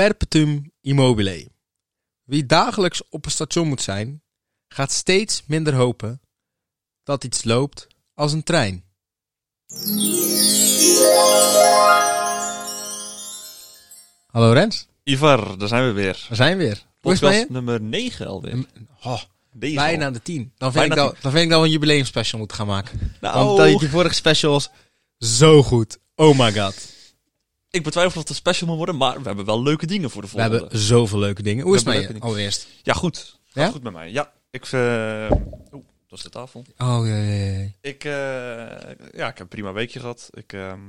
Perpetuum immobile. Wie dagelijks op een station moet zijn, gaat steeds minder hopen dat iets loopt als een trein. Hallo Rens, Ivar, daar zijn we weer. we zijn weer. Hoe is het Podcast je? nummer 9 alweer. Oh, Deze bijna al. de 10. Dan vind, ik dat, dan vind ik dat we een jubileumspecial moeten gaan maken. Nou, Want dat die vorige specials zo goed. Oh my god. Ik betwijfel of het een special moet worden, maar we hebben wel leuke dingen voor de We volgende. hebben zoveel leuke dingen. Hoe is het We met je? Allereerst. Ja, goed. Gaat Ja? goed met mij. Ja, ik... eh Oeh, dat is de tafel. Oh, ja, ja, ja. Ik, eh, ja, ik heb een prima weekje gehad. Ik, ehm,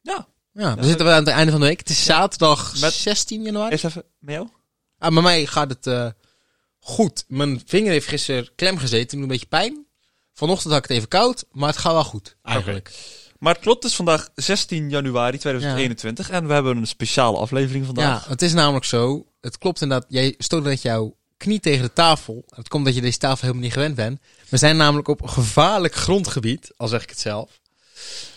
ja, Ja, we zitten weer aan het einde van de week. Het is zaterdag Met- 16 januari. eerst even met jou. Ah, bij mij gaat het eh, goed. Mijn vinger heeft gisteren klem gezeten. Doet een beetje pijn. Vanochtend had ik het even koud. Maar het gaat wel goed, eigenlijk. Maar het klopt, het is vandaag 16 januari 2021 en we hebben een speciale aflevering Ja, vandaag. het is namelijk zo. Het klopt inderdaad. Jij stoot net jouw knie tegen de tafel. Het komt dat je deze tafel helemaal niet gewend bent. We zijn namelijk op gevaarlijk grondgebied, al zeg ik het zelf.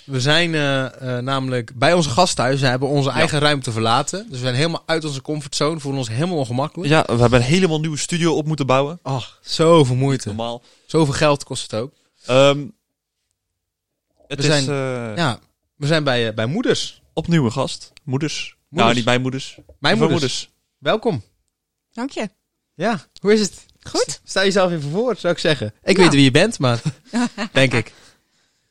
We zijn eh, eh, namelijk bij onze gasthuis. We hebben onze eigen ruimte verlaten. Dus we zijn helemaal uit onze comfortzone. Voelen ons helemaal ongemakkelijk. Ja, we hebben een helemaal nieuwe studio op moeten bouwen. Ach, zoveel moeite. Normaal. Zoveel geld kost het ook. Ehm, het We is zijn- eh, Ja, we zijn bij, eh, bij moeders. opnieuw een gast. Moeders. Nou, niet mijn moeders. Mijn moeders. Welkom. Dank je. Ja, hoe is het? Goed. Sta jezelf even voor, zou ik zeggen. Ik Ja. weet wie je bent, maar denk ik.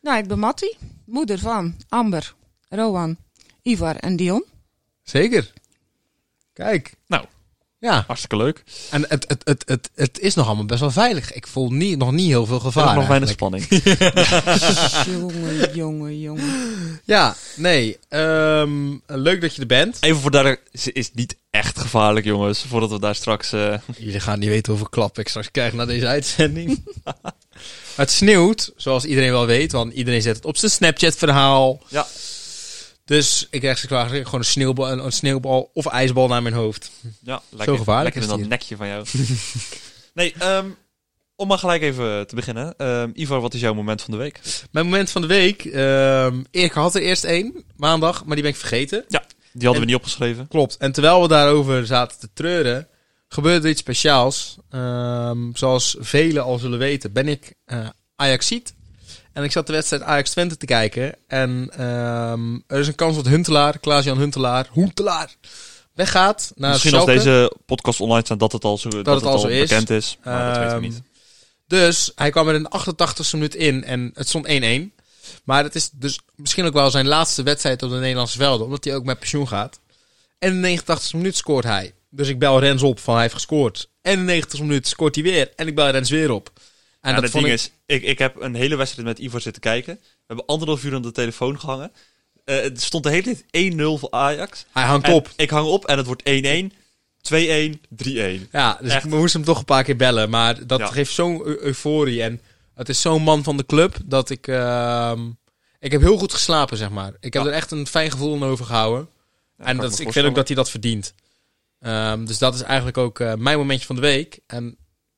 Nou, ik ben Mattie, moeder van Amber, Rowan, Ivar en Dion. Zeker. Kijk. Nou. Ja, Hartstikke leuk. en het, het, het, het, het is nog allemaal best wel veilig. Ik voel niet, nog niet heel veel Er gevaar. is nog weinig spanning. jongen, jongen, jongen. Ja, nee. ehm, leuk dat je er bent. Even voor daar, ze is niet echt gevaarlijk, jongens. Voordat we daar straks. eh, Jullie gaan niet weten hoeveel klap ik straks krijg na deze uitzending. het sneeuwt, zoals iedereen wel weet, want iedereen zet het op zijn Snapchat-verhaal. Ja. Dus ik krijg gewoon een sneeuwbal, een, sneeuwbal of ijsbal naar mijn hoofd. ja, lekker, gevaarlijk Lekker is in dat nekje van jou. nee, ehm, om maar gelijk even te beginnen. Ehm, Ivar, wat is jouw moment van de week? Mijn moment van de week. ehm ik had er eerst één, maandag, maar die ben ik vergeten. Die hadden En- we niet opgeschreven. Klopt. En terwijl we daarover zaten te treuren, gebeurde er iets speciaals. Zoals velen al zullen weten, ben ik eh Ajaxiet. En ik zat de wedstrijd Ajax Twente te kijken. En ehm, er is een kans dat Huntelaar, Klaas-Jan Huntelaar, Huntelaar, weggaat naar Misschien als deze podcast online staat dat het al zo, dat het het al zo is. bekend is. Maar dat weten we Ehm, niet. Dus hij kwam er in de 88ste minuut in en het stond 1-1. Maar het is dus misschien ook wel zijn laatste wedstrijd op de Nederlandse velden, omdat hij ook met pensioen gaat. En in de 89ste minuut scoort hij. Dus ik bel Rens op van hij heeft gescoord. En in de 90ste minuut scoort hij weer. En ik bel Rens weer op. En dat vond ding ik... is, ik, ik heb een hele wedstrijd met Ivar zitten kijken. We hebben anderhalf uur aan de telefoon gehangen. Eh, het stond de hele tijd 1-0 voor Ajax. Hij hangt En op. Ik hang op en het wordt 1-1, 2-1, 3-1. Ja, dus Echt. ik moest hem toch een paar keer bellen. Maar dat Ja. geeft zo'n eu- euforie. En het is zo'n man van de club dat ik... ehm, ik heb heel goed geslapen, zeg maar. Ik heb Ja. er echt een fijn gevoel aan overgehouden. Ja, en dat, ik vind ook dat hij dat verdient. Ehm, dus dat is eigenlijk ook eh, mijn momentje van de week. En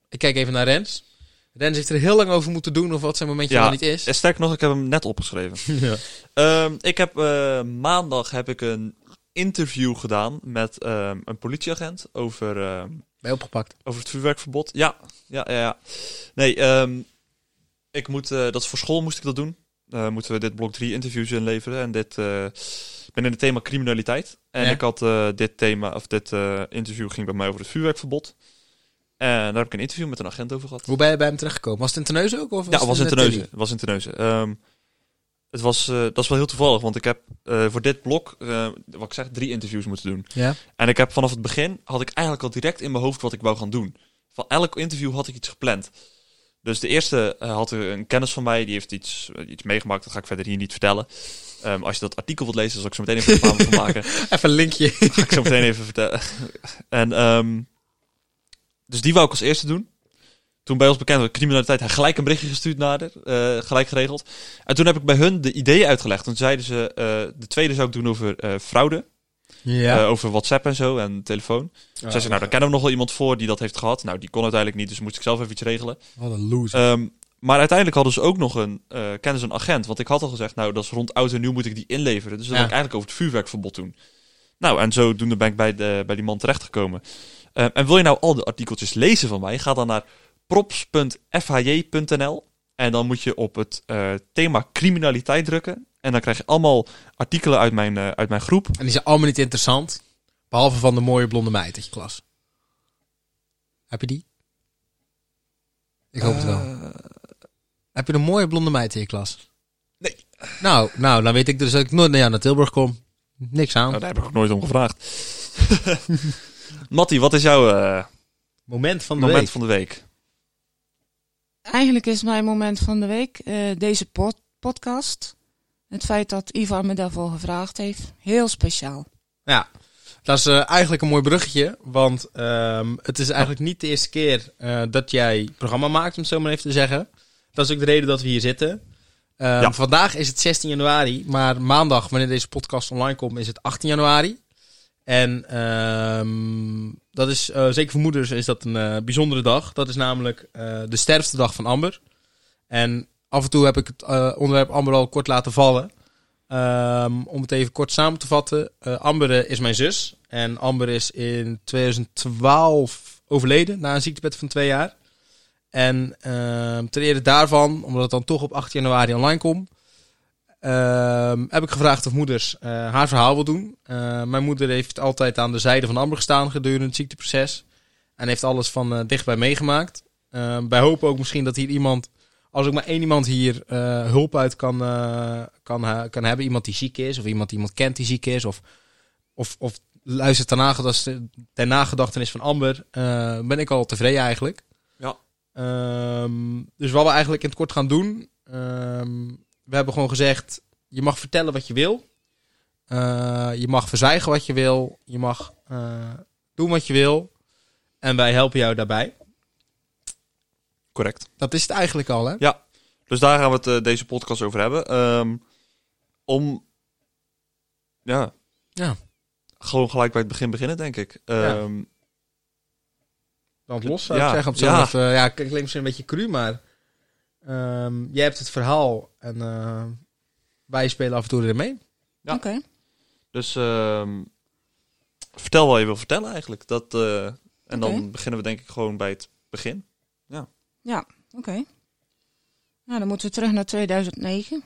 ik kijk even naar Rens. Rens heeft er heel lang over moeten doen of wat zijn momentje Ja, niet is. En sterker nog, ik heb hem net opgeschreven. ja. Ehm, ik heb eh, maandag heb ik een interview gedaan met ehm, een politieagent over, ehm, Ben je opgepakt? over het vuurwerkverbod. Ja, ja, ja. ja. Nee, ehm, ik moet, eh, dat is voor school moest ik dat doen. Eh, moeten we dit blok 3 interviews inleveren. En dit, eh, ik ben in het thema criminaliteit. En Ja. ik had eh, dit thema, of dit eh, interview ging bij mij over het vuurwerkverbod. En daar heb ik een interview met een agent over gehad. Hoe ben je bij hem terechtgekomen? Was het in Terneuzen ook? Of Ja, het was in net Terneuzen. Tilly? Het was in Terneuzen. Ehm, het was, eh, dat is wel heel toevallig, want ik heb eh, voor dit blok, eh, wat ik zeg, drie interviews moeten doen. Ja. En ik heb vanaf het begin, had ik eigenlijk al direct in mijn hoofd wat ik wou gaan doen. Van elk interview had ik iets gepland. Dus de eerste eh, had er een kennis van mij, die heeft iets, eh, iets meegemaakt, dat ga ik verder hier niet vertellen. Ehm, als je dat artikel wilt lezen, zal ik zo meteen even reclame van maken. Even een linkje. Ga ik zo meteen even vertellen. En, ehm, dus die wou ik als eerste doen. Toen bij ons bekend werd criminaliteit, hij gelijk een berichtje gestuurd naar haar, eh, gelijk geregeld. En toen heb ik bij hun de ideeën uitgelegd. Toen zeiden ze, eh, de tweede zou ik doen over eh, fraude. Ja. Eh, over WhatsApp en zo en telefoon. Zij zei, nou, daar kennen we nog wel iemand voor die dat heeft gehad. Nou, die kon uiteindelijk niet, dus moest ik zelf even iets regelen. Wat een loser. Ehm, maar uiteindelijk hadden ze ook nog een, eh kennen ze een agent. Want ik had al gezegd, nou, dat is rond oud en nieuw moet ik die inleveren. Dus dat Ja. wil ik eigenlijk over het vuurwerkverbod doen. Nou, en zodoende ben ik bij, de, bij die man terechtgekomen. Eh, en wil je nou al de artikeltjes lezen van mij? Ga dan naar props.fhj.nl en dan moet je op het eh, thema criminaliteit drukken. En dan krijg je allemaal artikelen uit mijn, eh, uit mijn groep. En die zijn allemaal niet interessant. Behalve van de mooie blonde meid uit je klas. Heb je die? Ik hoop het wel. Eh, Heb je een mooie blonde meid in je klas? Nee. Nou, nou, dan weet ik dus dat ik nooit naar, naar Tilburg kom. Niks aan. nou, daar heb ik ook nooit om gevraagd. Mattie, wat is jouw eh, Moment van de moment week. van de week? Eigenlijk is mijn moment van de week eh, deze pod- podcast. Het feit dat Ivar me daarvoor gevraagd heeft. Heel speciaal. Ja, dat is eh, eigenlijk een mooi bruggetje. Want ehm, het is eigenlijk niet de eerste keer eh, dat jij programma maakt, om het zo maar even te zeggen. Dat is ook de reden dat we hier zitten. Ehm, Ja. Vandaag is het 16 januari, maar maandag, wanneer deze podcast online komt, is het 18 januari. En ehm, dat is, eh, zeker voor moeders, is dat een eh, bijzondere dag. Dat is namelijk eh, de sterfste dag van Amber. En af en toe heb ik het onderwerp Amber al kort laten vallen. Ehm, om het even kort samen te vatten. Amber is mijn zus. En Amber is in 2012 overleden na een ziektebed van twee jaar. En ehm ter ere daarvan, omdat het dan toch op 8 januari online komt, heb ik gevraagd of moeders eh, haar verhaal wil doen. Eh, mijn moeder heeft altijd aan de zijde van Amber gestaan gedurende het ziekteproces. En heeft alles van eh, dichtbij meegemaakt. Ehm, wij hopen ook misschien dat hier iemand, als ook maar één iemand hier hulp uit kan, kan, kan hebben. Iemand die ziek is, of iemand die iemand kent die ziek is. Of, of, of luistert ter, nagedacht- ter nagedachtenis van Amber. ben ik al tevreden eigenlijk. Ja. Ehm, dus wat we eigenlijk in het kort gaan doen. ehm, hebben gewoon gezegd: je mag vertellen wat je wil. Eh, je mag verzwijgen wat je wil. Je mag eh, doen wat je wil. En wij helpen jou daarbij. Correct. Dat is het eigenlijk al, hè? Ja, dus daar gaan we het eh, deze podcast over hebben. Ehm, om, ja, Ja. gewoon gelijk bij het begin beginnen, denk ik. Ehm, Want los zou Ja, ik zeggen. Op ja. ja. ja, klinkt misschien een beetje cru, maar ehm, jij hebt het verhaal en eh, wij spelen af en toe erin mee. Ja. Oké. Dus ehm, vertel wat je wil vertellen eigenlijk. Dat, eh, en dan beginnen we denk ik gewoon bij het begin. Ja, oké. Nou, dan moeten we terug naar 2009.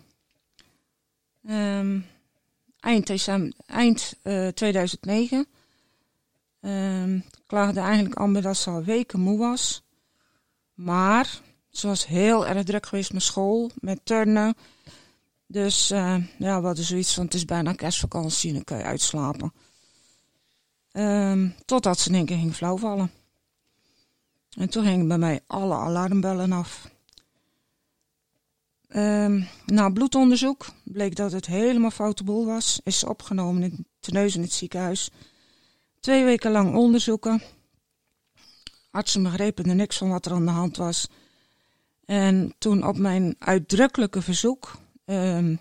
Ehm, eind december, eind eh, 2009 ehm, klaagde eigenlijk Amber dat ze al weken moe was. Maar ze was heel erg druk geweest met school, met turnen. Dus eh, ja, we hadden zoiets van, het is bijna kerstvakantie, dan kan je uitslapen. Ehm, totdat ze in één keer ging flauwvallen. En toen gingen bij mij alle alarmbellen af. Ehm, na bloedonderzoek bleek dat het helemaal foute boel was. Is ze opgenomen in Teneus in het ziekenhuis. Twee weken lang onderzoeken. Artsen begrepen er niks van wat er aan de hand was. En toen op mijn uitdrukkelijke verzoek ehm,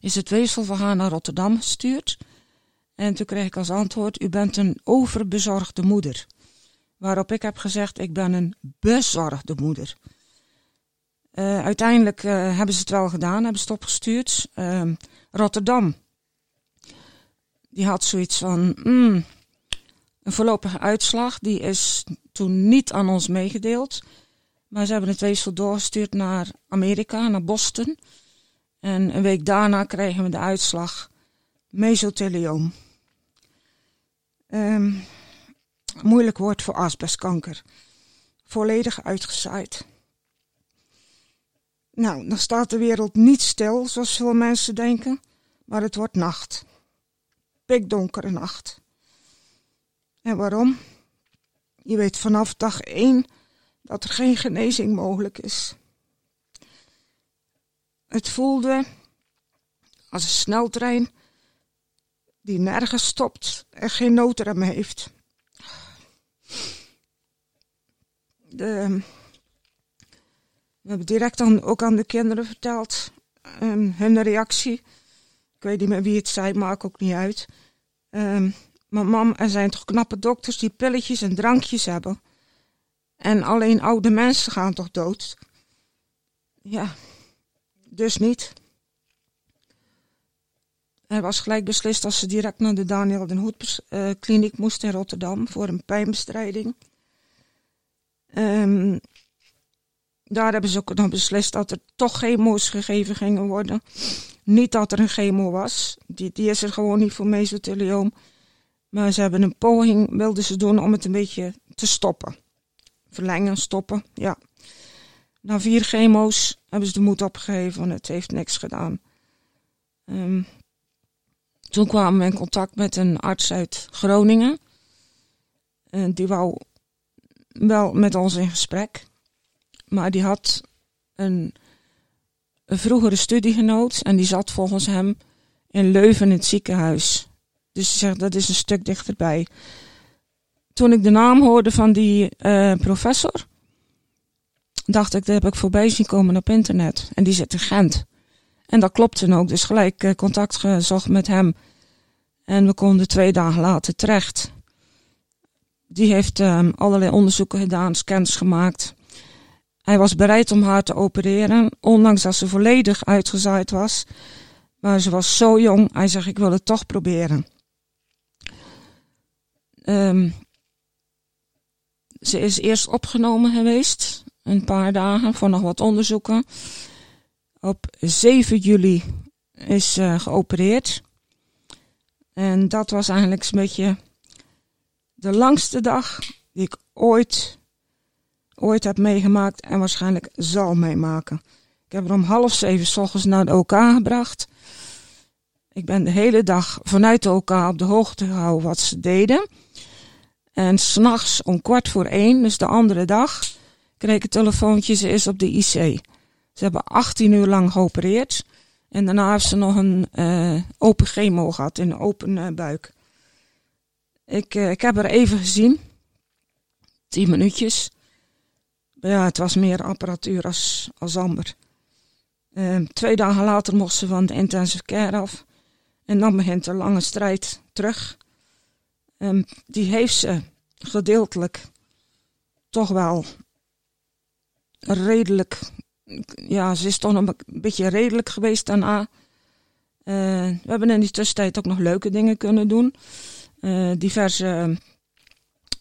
is het weefsel van haar naar Rotterdam gestuurd. En toen kreeg ik als antwoord, u bent een overbezorgde moeder. Waarop ik heb gezegd, ik ben een bezorgde moeder. Eh, uiteindelijk eh, hebben ze het wel gedaan, hebben ze het opgestuurd. Ehm, Rotterdam, die had zoiets van, mm, een voorlopige uitslag. Die is toen niet aan ons meegedeeld. Maar ze hebben het weefsel doorgestuurd naar Amerika, naar Boston. En een week daarna kregen we de uitslag mesothelioom. Ehm moeilijk woord voor asbestkanker. Volledig uitgezaaid. Nou, dan staat de wereld niet stil, zoals veel mensen denken, maar het wordt nacht. Pikdonkere nacht. En waarom? Je weet vanaf dag één dat er geen genezing mogelijk is. Het voelde als een sneltrein die nergens stopt en geen noodrem heeft. De, we hebben direct dan ook aan de kinderen verteld ehm, hun reactie. Ik weet niet meer wie het zei, maakt ook niet uit. Ehm, maar mam, er zijn toch knappe dokters die pilletjes en drankjes hebben. En alleen oude mensen gaan toch dood? Ja, dus niet. Er was gelijk beslist dat ze direct naar de Daniel den Hoed eh, kliniek moest in Rotterdam voor een pijnbestrijding. Ehm, daar hebben ze ook nog beslist dat er toch chemo's gegeven gingen worden. Niet dat er een chemo was, die, die is er gewoon niet voor mesothelioom. Maar ze hebben een poging, wilden ze doen om het een beetje te stoppen. Verlengen, stoppen, ja. Na vier chemo's hebben ze de moed opgegeven, want het heeft niks gedaan. Ehm, toen kwamen we in contact met een arts uit Groningen. En die wou wel met ons in gesprek. Maar die had een, een vroegere studiegenoot en die zat volgens hem in Leuven in het ziekenhuis. Dus hij zegt dat is een stuk dichterbij. Toen ik de naam hoorde van die eh, professor, dacht ik, dat heb ik voorbij zien komen op internet. En die zit in Gent. En dat klopte ook, dus gelijk eh, contact gezocht met hem. En we konden twee dagen later terecht. Die heeft ehm, allerlei onderzoeken gedaan, scans gemaakt. Hij was bereid om haar te opereren, ondanks dat ze volledig uitgezaaid was. Maar ze was zo jong, hij zegt, ik wil het toch proberen. Ehm, ze is eerst opgenomen geweest, een paar dagen, voor nog wat onderzoeken. Op 7 juli is ze geopereerd. En dat was eigenlijk een beetje de langste dag die ik ooit, ooit heb meegemaakt en waarschijnlijk zal meemaken. Ik heb haar om half zeven s ochtends naar de OK gebracht. Ik ben de hele dag vanuit de OK op de hoogte gehouden wat ze deden. En s'nachts om kwart voor één, dus de andere dag, kreeg ik telefoontje, ze is op de IC. Ze hebben 18 uur lang geopereerd. En daarna heeft ze nog een eh, open chemo gehad in een open eh, buik. Ik, eh, ik heb haar even gezien. 10 minuutjes. Ja, het was meer apparatuur als, als amber. Ehm, twee dagen later mocht ze van de intensive care af. En dan begint de lange strijd terug. Ehm, die heeft ze gedeeltelijk toch wel redelijk. Ja, ze is toch nog een beetje redelijk geweest daarna. Eh, we hebben in die tussentijd ook nog leuke dingen kunnen doen. Eh, diverse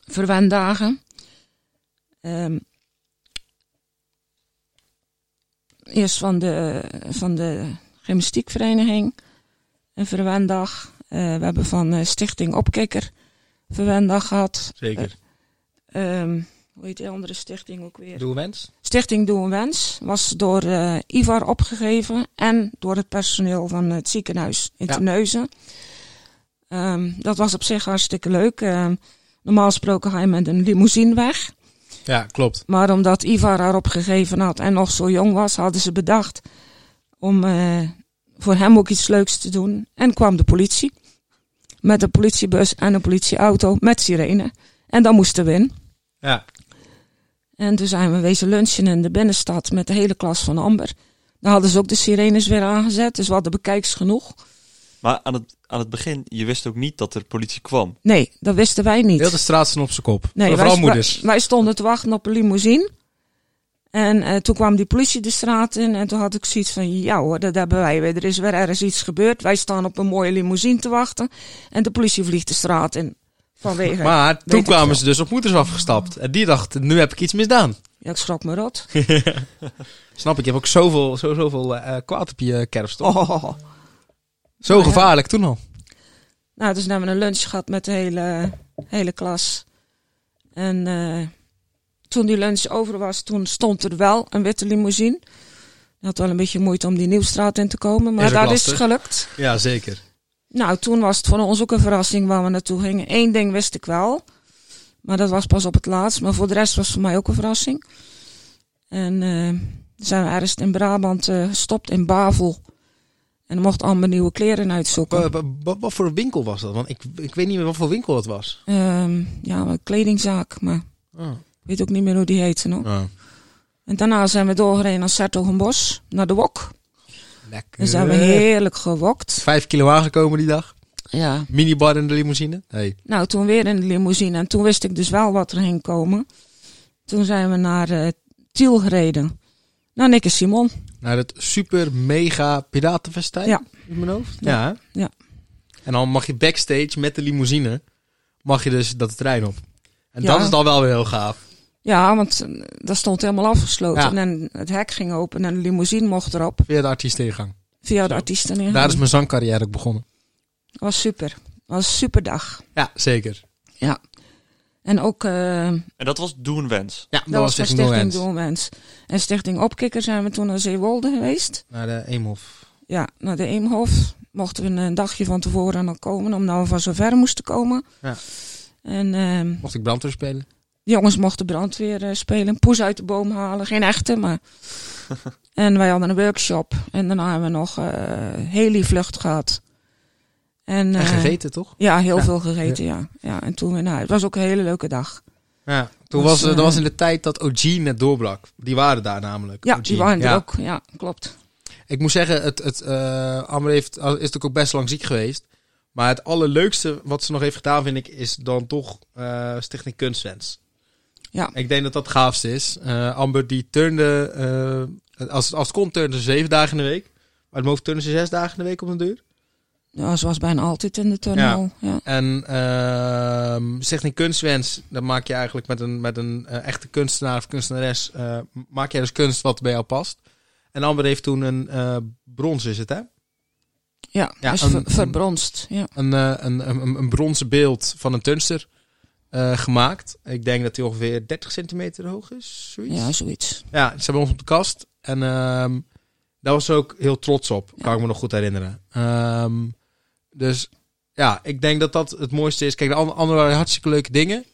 verwendagen. Ehm, eerst van de, van de gymnastiekvereniging een verwendag. Eh, we hebben van Stichting Opkikker verwendag gehad. Zeker. Ehm, hoe heet die andere stichting ook weer? Doe wens. Stichting Doe een Wens was door eh, Ivar opgegeven en door het personeel van het ziekenhuis in Ja. Terneuzen. Ehm, dat was op zich hartstikke leuk. Ehm, normaal gesproken ga je met een limousine weg. Ja, klopt. Maar omdat Ivar haar opgegeven had en nog zo jong was, hadden ze bedacht om eh, voor hem ook iets leuks te doen. En kwam de politie. Met een politiebus en een politieauto met sirene. En dan moesten we in. Ja. En toen zijn we wezen lunchen in de binnenstad met de hele klas van Amber. Daar hadden ze ook de sirenes weer aangezet, dus we hadden bekijks genoeg. Maar aan het, aan het begin, je wist ook niet dat er politie kwam. Nee, dat wisten wij niet. Heel de straat stond op zijn kop. Nee, Vooral wij, moeders. Wij, wij stonden te wachten op een limousine. En eh, toen kwam die politie de straat in en toen had ik zoiets van, ja hoor, dat hebben wij weer. Er is weer ergens iets gebeurd. Wij staan op een mooie limousine te wachten en de politie vliegt de straat in. Vanwege, Maar toen kwamen ze dus op moeders afgestapt. En die dachten, nu heb ik iets misdaan. ja, ik schrok me rot. Snap ik, je hebt ook zoveel, zo, zoveel eh, kwaad op je kerfst. toch? Oh. Zo ja. gevaarlijk toen al. Nou, dus hebben we een lunch gehad met de hele, hele klas. En toen die lunch over was, toen stond er wel een witte limousine. Je had wel een beetje moeite om die Nieuwstraat in te komen, maar Is dat is gelukt. Ja, zeker. Nou, toen was het voor ons ook een verrassing waar we naartoe gingen. Eén ding wist ik wel, maar dat was pas op het laatst. Maar voor de rest was het voor mij ook een verrassing. En eh, zijn we ergens in Brabant eh, gestopt, in Bavel. En mocht allemaal nieuwe kleren uitzoeken. Wa- Wat voor winkel was dat? Want ik, ik weet niet meer wat voor winkel het was. Ehm, ja, een kledingzaak, maar Oh. Ik weet ook niet meer hoe die heette nog. Oh. En daarna zijn we doorgereden naar Sertogenbos, naar de Wok. Lekker. En zijn we heerlijk gewokt. Vijf kilo aangekomen die dag. Ja. Minibar in de limousine. Hey. Nou, toen weer in de limousine. En toen wist ik dus wel wat er ging komen. Toen zijn we naar eh Tiel gereden. Naar Nick en Simon. naar het super mega piratenfestijn. Ja. In mijn hoofd. Ja. Ja. Ja. En dan mag je backstage met de limousine, mag je dus dat trein op. En Ja. dat is dan wel weer heel gaaf. Ja, want eh, dat stond helemaal afgesloten. Ja. En het hek ging open en de limousine mocht erop. Via de artiesteningang. Via de Zo. artiesten. Daar is mijn zangcarrière ook begonnen. was super. was een super dag. Ja, zeker. En ook eh, En dat was Doen Wens. Ja, dat, dat was Stichting Stichting Doelwens. Doelwens. En Stichting Opkikker zijn we toen naar Zeewolde geweest. Naar de Eemhof. Ja, naar de Eemhof. Mochten we een dagje van tevoren al komen, omdat we van zo ver moesten komen. Ja. En ehm, Mocht ik brandweer spelen. De jongens mochten brandweer eh, spelen. Poes uit de boom halen. Geen echte, maar... en wij hadden een workshop. En daarna hebben we nog eh heli-vlucht gehad. En, En eh, gegeten, toch? Ja, heel Ja. veel gegeten, ja. ja. En toen weer naar huis. Het was ook een hele leuke dag. Ja. Toen Was, was, dat was in de tijd dat OG net doorbrak. Die waren daar namelijk. Ja, OG. die waren er Ja. ook. Ja, klopt. Ik moet zeggen, het, het, eh Amber heeft, is natuurlijk ook best lang ziek geweest. Maar het allerleukste wat ze nog heeft gedaan, vind ik, is dan toch eh, Stichting Kunstwens. Ja. Ik denk dat dat het gaafste is. Eh, Amber die turnde, eh, als, als het kon, turnde ze zeven dagen in de week. Maar het turnen ze zes dagen in de week op een deur. Ja, zoals bijna altijd in de tunnel. Ja. En ehm Stichting Kunstwens, dat maak je eigenlijk met een, met een eh, echte kunstenaar of kunstenares, maak jij dus kunst wat bij jou past. En Amber heeft toen een brons, is het hè? Ja, Ja, is een- ver- verbronst. Ja. een, een, een, een bronzen beeld van een tunster eh, gemaakt. Ik denk dat hij ongeveer 30 centimeter hoog is. Zoiets. ja, zoiets. Ja, ze hebben ons op de kast. En ehm, daar was ze ook heel trots op. Kan ik me nog goed herinneren. Ehm, dus ja, ik denk dat dat het mooiste is. Kijk, de andere waren hartstikke leuke dingen.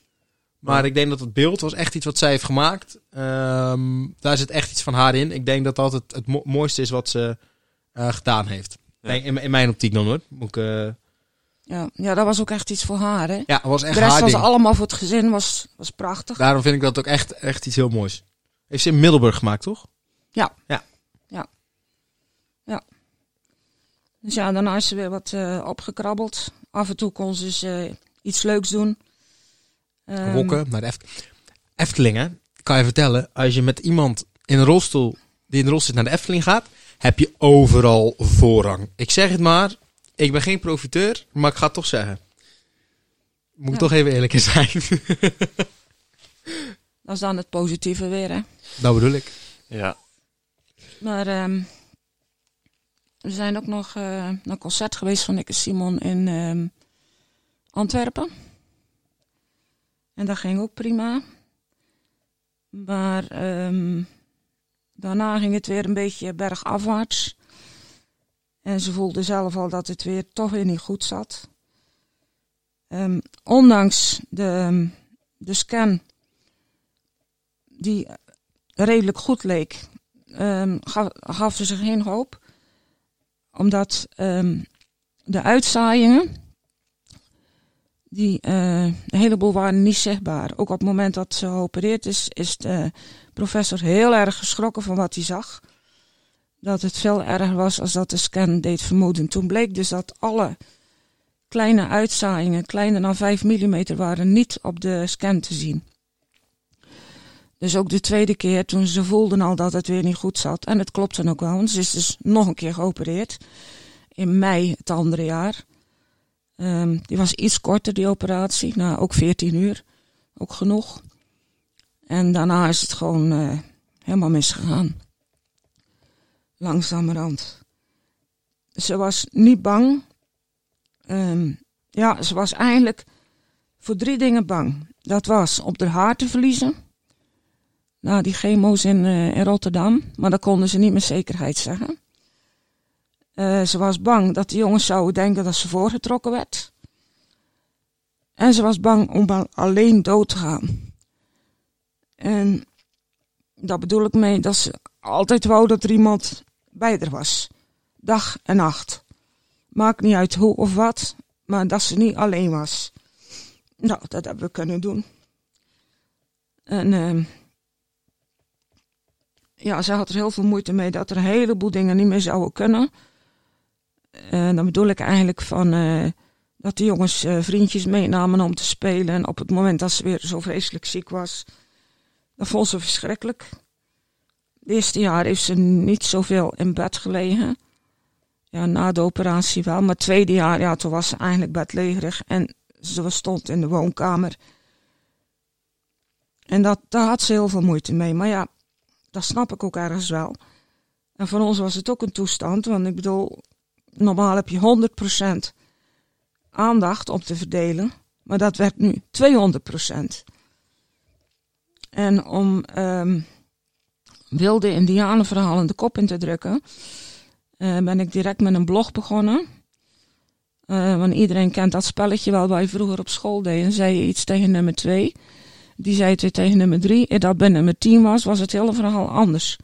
Maar Ja. ik denk dat het beeld was echt iets wat zij heeft gemaakt. Ehm, daar zit echt iets van haar in. Ik denk dat dat het, het mo- mooiste is wat ze eh, gedaan heeft. Ja. Nee, in, in mijn optiek dan hoor. Moet ik, eh, Ja. ja, dat was ook echt iets voor haar. Hè? ja, was echt De rest haar was ding. allemaal voor het gezin. Was, was prachtig. Daarom vind ik dat ook echt, echt iets heel moois. Heeft ze in Middelburg gemaakt, toch? Dus ja, daarna is ze weer wat eh, opgekrabbeld. Af en toe kon ze eh, iets leuks doen. Ehm, Wokken naar de Eft Efteling, hè? Kan je vertellen, als je met iemand in een rolstoel, die in de rolstoel zit, naar de Efteling gaat, heb je overal voorrang. Ik zeg het maar, ik ben geen profiteur, maar ik ga het toch zeggen. Moet ik Ja. toch even eerlijk in zijn. Dat is dan het positieve weer. Hè? dat bedoel ik. Ja. Maar ehm, we zijn ook nog eh, naar een concert geweest van Nikke Simon in ehm, Antwerpen. En dat ging ook prima. Maar ehm, daarna ging het weer een beetje bergafwaarts. En ze voelde zelf al dat het weer toch weer niet goed zat. Ehm, ondanks de, de scan, die redelijk goed leek, ehm, gaf, ze zich geen hoop. Omdat ehm, de uitzaaiingen, die, eh, een heleboel waren niet zichtbaar. Ook op het moment dat ze geopereerd is, is de professor heel erg geschrokken van wat hij zag. Dat het veel erger was als dat de scan deed vermoeden. Toen bleek dus dat alle kleine uitzaaiingen, kleiner dan 5 mm, waren niet op de scan te zien. Dus ook de tweede keer, toen ze voelden al dat het weer niet goed zat. En het klopte ook wel, ze is dus nog een keer geopereerd. In mei het andere jaar. Ehm, die was iets korter, die operatie. Nou, ook 14 uur. Ook genoeg. En daarna is het gewoon eh, helemaal misgegaan. Langzamerhand. Ze was niet bang. Ehm, ja, ze was eigenlijk voor drie dingen bang. Dat was op haar haar te verliezen. Nou, die chemo's in, eh, in Rotterdam. Maar dat konden ze niet met zekerheid zeggen. Eh, ze was bang dat de jongens zouden denken dat ze voorgetrokken werd. En ze was bang om al- alleen dood te gaan. En daar bedoel ik mee dat ze altijd wou dat er iemand bij was. Dag en nacht. Maakt niet uit hoe of wat, maar dat ze niet alleen was. Nou, dat hebben we kunnen doen. En ehm, ja, ze had er heel veel moeite mee dat er een heleboel dingen niet meer zouden kunnen. En dan bedoel ik eigenlijk van eh, dat de jongens eh, vriendjes meenamen om te spelen. En op het moment dat ze weer zo vreselijk ziek was, dat vond ze verschrikkelijk. Het eerste jaar heeft ze niet zoveel in bed gelegen. Ja, na de operatie wel. Maar het tweede jaar, ja, toen was ze eigenlijk bedlegerig. En ze stond in de woonkamer. En dat, daar had ze heel veel moeite mee. Maar ja, dat snap ik ook ergens wel. En voor ons was het ook een toestand. Want ik bedoel, normaal heb je 100% aandacht om te verdelen. Maar dat werd nu 200%. En om um, wilde indianenverhalen de kop in te drukken, uh, ben ik direct met een blog begonnen. Uh, want iedereen kent dat spelletje wel waar je vroeger op school deed. En zei je iets tegen nummer 2. Die zei het weer tegen nummer 3. En dat bij nummer 10 was, was het hele verhaal anders.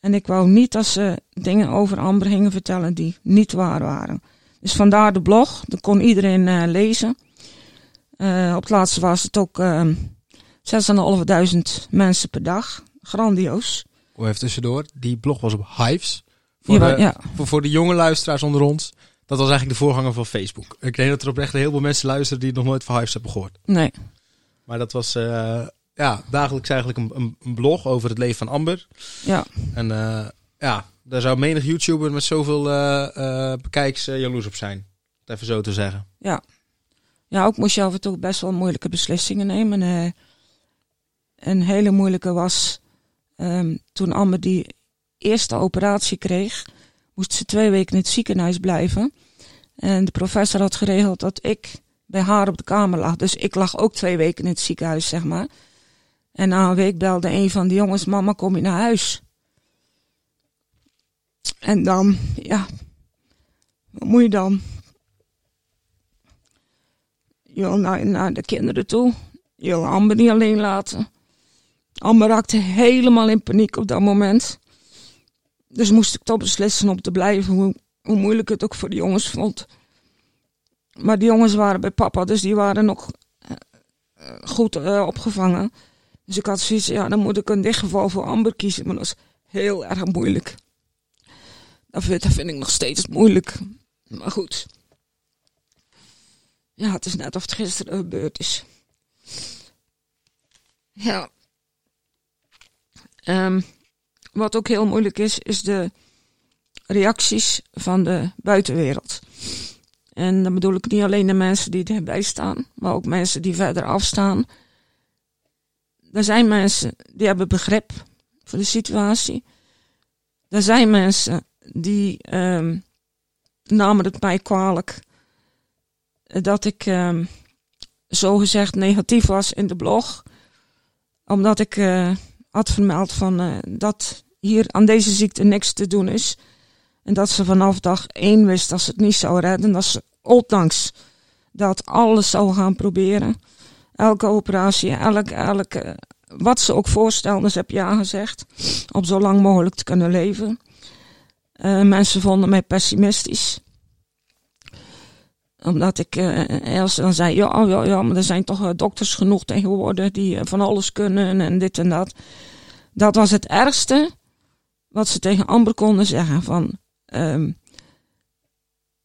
En ik wou niet dat ze dingen over Amber gingen vertellen die niet waar waren. Dus vandaar de blog, dat kon iedereen uh, lezen. Op het laatste was het ook uh, 6.500 mensen per dag. Grandioos. Hoe even tussendoor, die blog was op Hives. Voor, ja, de, ja. voor, voor de jonge luisteraars onder ons. Dat was eigenlijk de voorganger van Facebook. Ik denk dat er oprecht heel veel mensen luisteren die nog nooit van Hives hebben gehoord. Nee. Maar dat was uh, ja, dagelijks eigenlijk een, een, blog over het leven van Amber. Ja. En uh, ja, daar zou menig YouTuber met zoveel uh, bekijks jaloers op zijn. Even zo te zeggen. Ja. Ja, ook moest je af en toe best wel moeilijke beslissingen nemen. een hele moeilijke was um, toen Amber die eerste operatie kreeg, moest ze twee weken in het ziekenhuis blijven. En de professor had geregeld dat ik bij haar op de kamer lag. Dus ik lag ook twee weken in het ziekenhuis, zeg maar. En na een week belde een van de jongens: Mama, kom je naar huis? En dan, ja, wat moet je dan? Je wil naar, naar de kinderen toe. Je wil Amber niet alleen laten. Amber raakte helemaal in paniek op dat moment. Dus moest ik toch beslissen om te blijven, hoe, hoe moeilijk het ook voor de jongens vond. Maar die jongens waren bij papa, dus die waren nog uh, goed uh, opgevangen. Dus ik had zoiets, ja, dan moet ik in dit geval voor Amber kiezen. Maar dat is heel erg moeilijk. Dat vind, dat vind ik nog steeds moeilijk. Maar goed. Ja, het is net of het gisteren gebeurd is. Ja. Um, wat ook heel moeilijk is, is de reacties van de buitenwereld. En dan bedoel ik niet alleen de mensen die erbij staan, maar ook mensen die verder afstaan. Er zijn mensen die hebben begrip voor de situatie. Er zijn mensen die um, namen het mij kwalijk dat ik um, zogezegd negatief was in de blog. Omdat ik uh, had vermeld van, uh, dat hier aan deze ziekte niks te doen is. En dat ze vanaf dag één wist dat ze het niet zou redden. Dat ze ondanks dat alles zou gaan proberen. Elke operatie, elke, elke, wat ze ook voorstelden, ze heb ja gezegd. Om zo lang mogelijk te kunnen leven. Uh, mensen vonden mij pessimistisch. Omdat ik uh, eerst dan zei, ja, ja, ja, maar er zijn toch dokters genoeg tegenwoordig die van alles kunnen en dit en dat. Dat was het ergste wat ze tegen Amber konden zeggen. Van, um,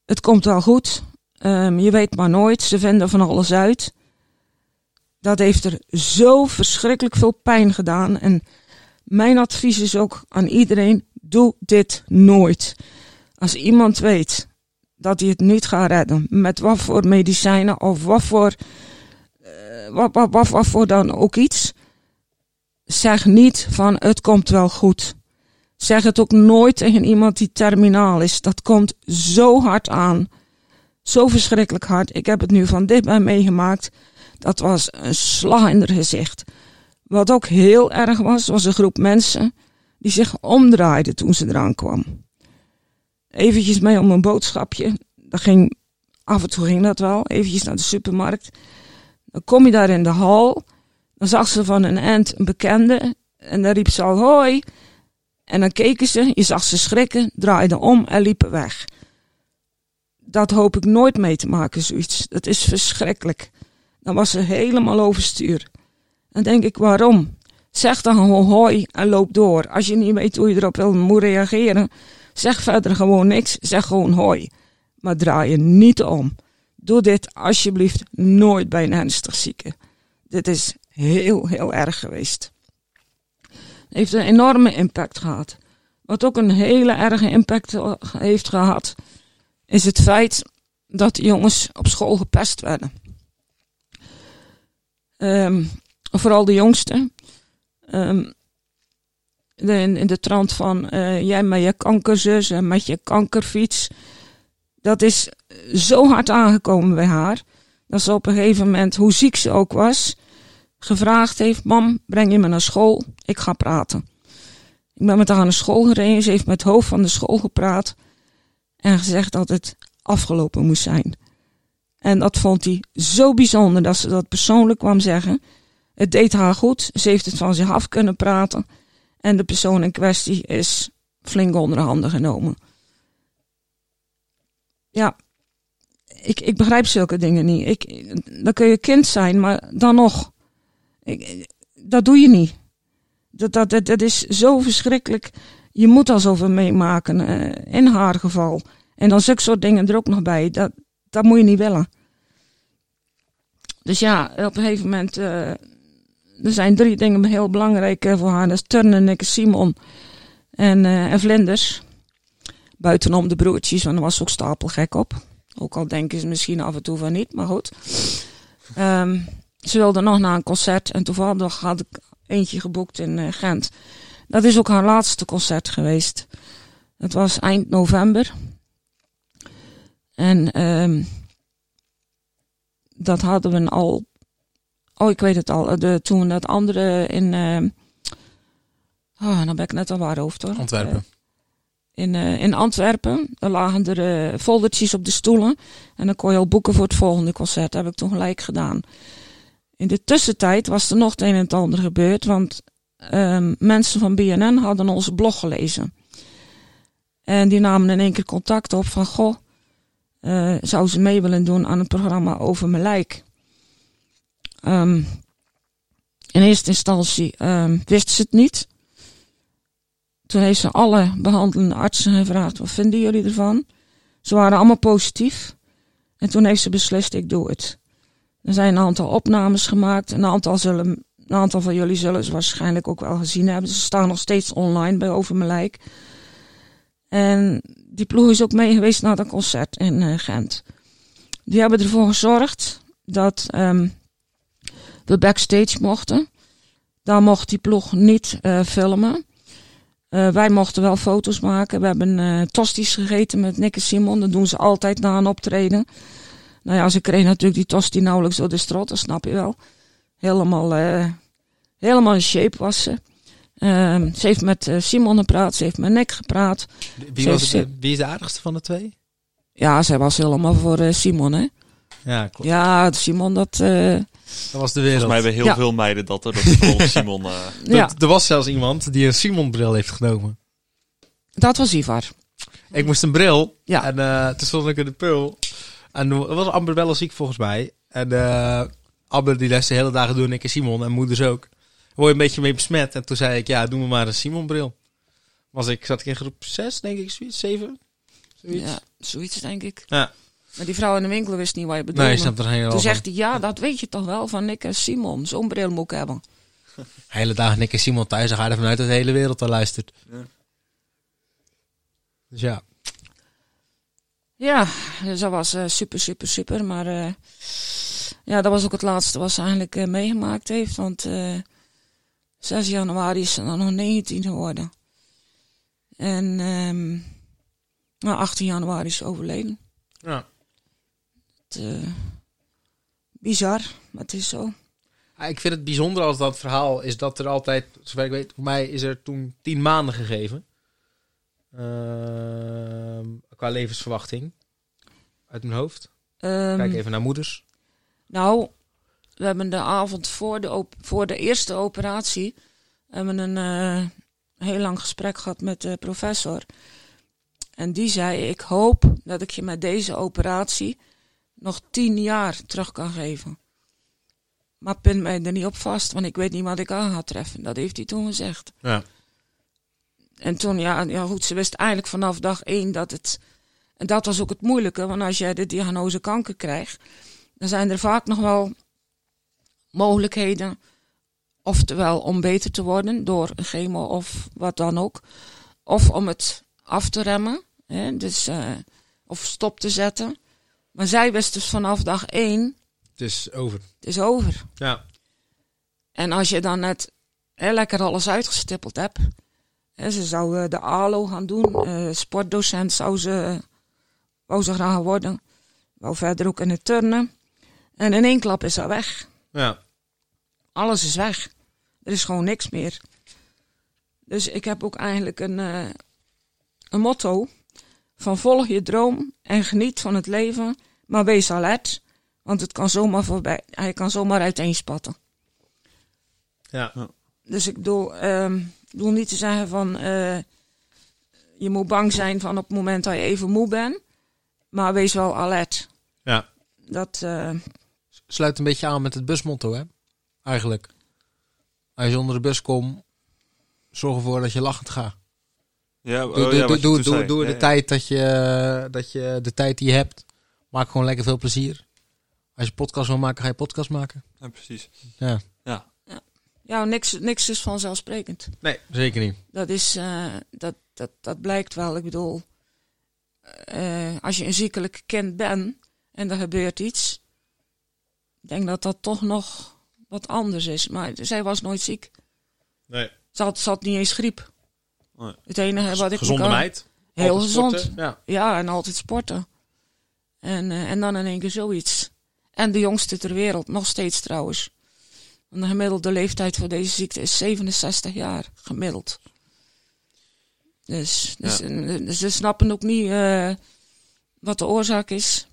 het komt wel goed. Um, je weet maar nooit. Ze vinden van alles uit. Dat heeft er zo verschrikkelijk veel pijn gedaan. En mijn advies is ook aan iedereen: doe dit nooit. Als iemand weet dat hij het niet gaat redden, met wat voor medicijnen of wat voor, uh, wat, wat, wat, voor dan ook iets, zeg niet van het komt wel goed. Zeg het ook nooit tegen iemand die terminaal is. Dat komt zo hard aan. Zo verschrikkelijk hard. Ik heb het nu van dichtbij meegemaakt. Dat was een slag in het gezicht. Wat ook heel erg was, was een groep mensen die zich omdraaiden toen ze eraan kwam. Eventjes mee om een boodschapje. Dat ging, af en toe ging dat wel. Eventjes naar de supermarkt. Dan kom je daar in de hal. Dan zag ze van een end een bekende. En dan riep ze al hoi. En dan keken ze, je zag ze schrikken, draaiden om en liepen weg. Dat hoop ik nooit mee te maken, zoiets. Dat is verschrikkelijk. Dan was ze helemaal overstuur. Dan denk ik, waarom? Zeg dan hoi en loop door. Als je niet weet hoe je erop wil moet reageren, zeg verder gewoon niks. Zeg gewoon hoi. Maar draai je niet om. Doe dit alsjeblieft nooit bij een ernstig zieke. Dit is heel, heel erg geweest. heeft een enorme impact gehad. Wat ook een hele erge impact eh, heeft gehad, is het feit dat jongens op school gepest werden. Ehm, vooral de jongsten. Ehm, de, in, in de trant van eh, jij met je kankerzus en met je kankerfiets. Dat is zo hard aangekomen bij haar. Dat ze op een gegeven moment, hoe ziek ze ook was, gevraagd heeft: Mam, breng je me naar school? Ik ga praten. Ik ben met haar naar school gereden. Ze heeft met het hoofd van de school gepraat. En gezegd dat het afgelopen moest zijn. En dat vond hij zo bijzonder dat ze dat persoonlijk kwam zeggen. Het deed haar goed. Ze heeft het van zich af kunnen praten. En de persoon in kwestie is flink onder handen genomen. Ja, ik, ik begrijp zulke dingen niet. Ik, dan kun je kind zijn, maar dan nog. Ik, dat doe je niet. Dat, dat, dat, dat is zo verschrikkelijk. Je moet al zoveel meemaken, uh, in haar geval. En dan zulke soort dingen er ook nog bij. Dat, dat moet je niet willen. Dus ja, op een gegeven moment. Uh, er zijn drie dingen heel belangrijk uh, voor haar. Dat is turnen, Simon en, en vlinders. Buitenom de broertjes, want daar was ze ook stapelgek op. Ook al denken ze misschien af en toe van niet, maar goed. Um, ze wilde nog naar een concert en toevallig had ik eentje geboekt in uh, Gent. Dat is ook haar laatste concert geweest. Het was eind november. En um, dat hadden we al. Oh, ik weet het al. De, toen dat andere in. Uh, oh, dan ben ik net al waar hoofd hoor. Antwerpen. Uh, in, uh, in Antwerpen. Daar lagen er foldertjes op de stoelen. En dan kon je al boeken voor het volgende concert. Dat heb ik toen gelijk gedaan. In de tussentijd was er nog het een en het ander gebeurd. Want um, mensen van BNN hadden onze blog gelezen. En die namen in één keer contact op van... Goh, zou ze mee willen doen aan een programma over mijn lijk? Um, in eerste instantie um, wist ze het niet... Toen heeft ze alle behandelende artsen gevraagd: wat vinden jullie ervan? Ze waren allemaal positief. En toen heeft ze beslist: ik doe het. Er zijn een aantal opnames gemaakt. Een aantal, zullen, een aantal van jullie zullen ze waarschijnlijk ook wel gezien hebben. Ze staan nog steeds online bij Over Mijn Lijk. En die ploeg is ook mee geweest naar dat concert in uh, Gent. Die hebben ervoor gezorgd dat um, we backstage mochten. Daar mocht die ploeg niet uh, filmen. Uh, wij mochten wel foto's maken. We hebben uh, tosties gegeten met Nick en Simon. Dat doen ze altijd na een optreden. Nou ja, ze kregen natuurlijk die tosti nauwelijks door de strot, dat snap je wel. Helemaal, helemaal in shape was ze. Ehm, ze heeft met Simon gepraat, ze heeft met Nick gepraat. Wie, was het, wie is de aardigste van de twee? Ja, zij was helemaal voor Simon, hè. Ja, klopt. Ja, Simon, dat... Dat was de wereld. Volgens mij hebben heel ja. veel meiden dat er. Dat volgens Simon. Uh... Ja. Er was zelfs iemand die een Simon-bril heeft genomen. Dat was Ivar. Ik moest een bril. Ja. En uh, toen stond ik in de pul. En toen was Amber wel ziek volgens mij. En uh, Amber die les de hele dagen doen. Ik en Simon en moeders ook. Word je een beetje mee besmet. En toen zei ik, ja, doe me maar een Simon-bril. Was ik, zat ik in groep 6, denk ik, zoiets, 7? Zoiets. Ja, zoiets denk ik. Ja. Maar die vrouw in de winkel wist niet wat je bedoelde. Nee, snap er helemaal Toen zegt hij, ja, dat weet je toch wel van Nick en Simon. Zo'n bril moet ik hebben. Hele dag Nick en Simon thuis, dan ga je ervan uit dat de hele wereld al luistert. Ja. Dus ja. Ja, dus dat was uh, super, super, super. Maar uh, ja, dat was ook het laatste wat ze eigenlijk uh, meegemaakt heeft. Want 6 januari is ze dan nog 19 geworden. En um, nou, 18 januari is ze overleden. Ja. Uh, bizar, maar het is zo. Ja, ik vind het bijzonder als dat verhaal is dat er altijd, zover ik weet, voor mij is er toen tien maanden gegeven. Uh, qua levensverwachting. Uit mijn hoofd. Um, Kijk even naar moeders. Nou, we hebben de avond voor de, voor de eerste operatie hebben een uh, heel lang gesprek gehad met de professor. En die zei: Ik hoop dat ik je met deze operatie nog tien jaar terug kan geven. Maar pin mij er niet op vast, want ik weet niet wat ik aan ga treffen. Dat heeft hij toen gezegd. Ja. En toen, ja, ja goed, ze wist eigenlijk vanaf dag één dat het. En dat was ook het moeilijke, want als jij de diagnose kanker krijgt, dan zijn er vaak nog wel mogelijkheden Oftewel om beter te worden door een chemo of wat dan ook. Of om het af te remmen. Hè, dus, eh, of stop te zetten. Maar zij wist dus vanaf dag één, Het is over. het is over. Ja. En als je dan net hè, lekker alles uitgestippeld hebt. Hè, ze zou eh, de ALO gaan doen. eh, sportdocent zou ze, wou ze graag worden. Wou verder ook in het turnen. En in één klap is dat weg. Ja. Alles is weg. Er is gewoon niks meer. Dus ik heb ook eigenlijk een, eh, een motto. Van volg je droom en geniet van het leven. Maar wees alert. Want het kan zomaar voorbij. Hij kan zomaar uiteenspatten. Ja. Dus ik bedoel, ehm, ik bedoel niet te zeggen van eh, je moet bang zijn van op het moment dat je even moe bent. Maar wees wel alert. Ja. Dat, eh, Sluit een beetje aan met het busmotto, hè? Eigenlijk. Als je onder de bus komt, zorg ervoor dat je lachend gaat. Ja, Doe, oh, doe, ja, doe, doe, doe, zei. doe Ja, de ja. tijd dat je, dat je de tijd die je hebt, maak gewoon lekker veel plezier. Als je podcast wil maken, ga je podcast maken. Ja, precies. Ja. Ja. ja, niks, niks is vanzelfsprekend. Nee, zeker niet. Dat, is, eh, dat, dat, dat blijkt wel. Ik bedoel, eh, als je een ziekelijk kind bent en er gebeurt iets, ik denk dat dat toch nog wat anders is. Maar zij was nooit ziek. Nee. Ze had, ze had niet eens griep. Nee. Het enige wat ik Gezonde kan- meid. Heel gezond. sporten. Ja. Ja, en altijd sporten. En, eh, en dan in één keer zoiets. En de jongste ter wereld, nog steeds trouwens. Want de gemiddelde leeftijd voor deze ziekte is 67 jaar, gemiddeld. Dus, dus, Ja. en, dus ze snappen ook niet eh, wat de oorzaak is.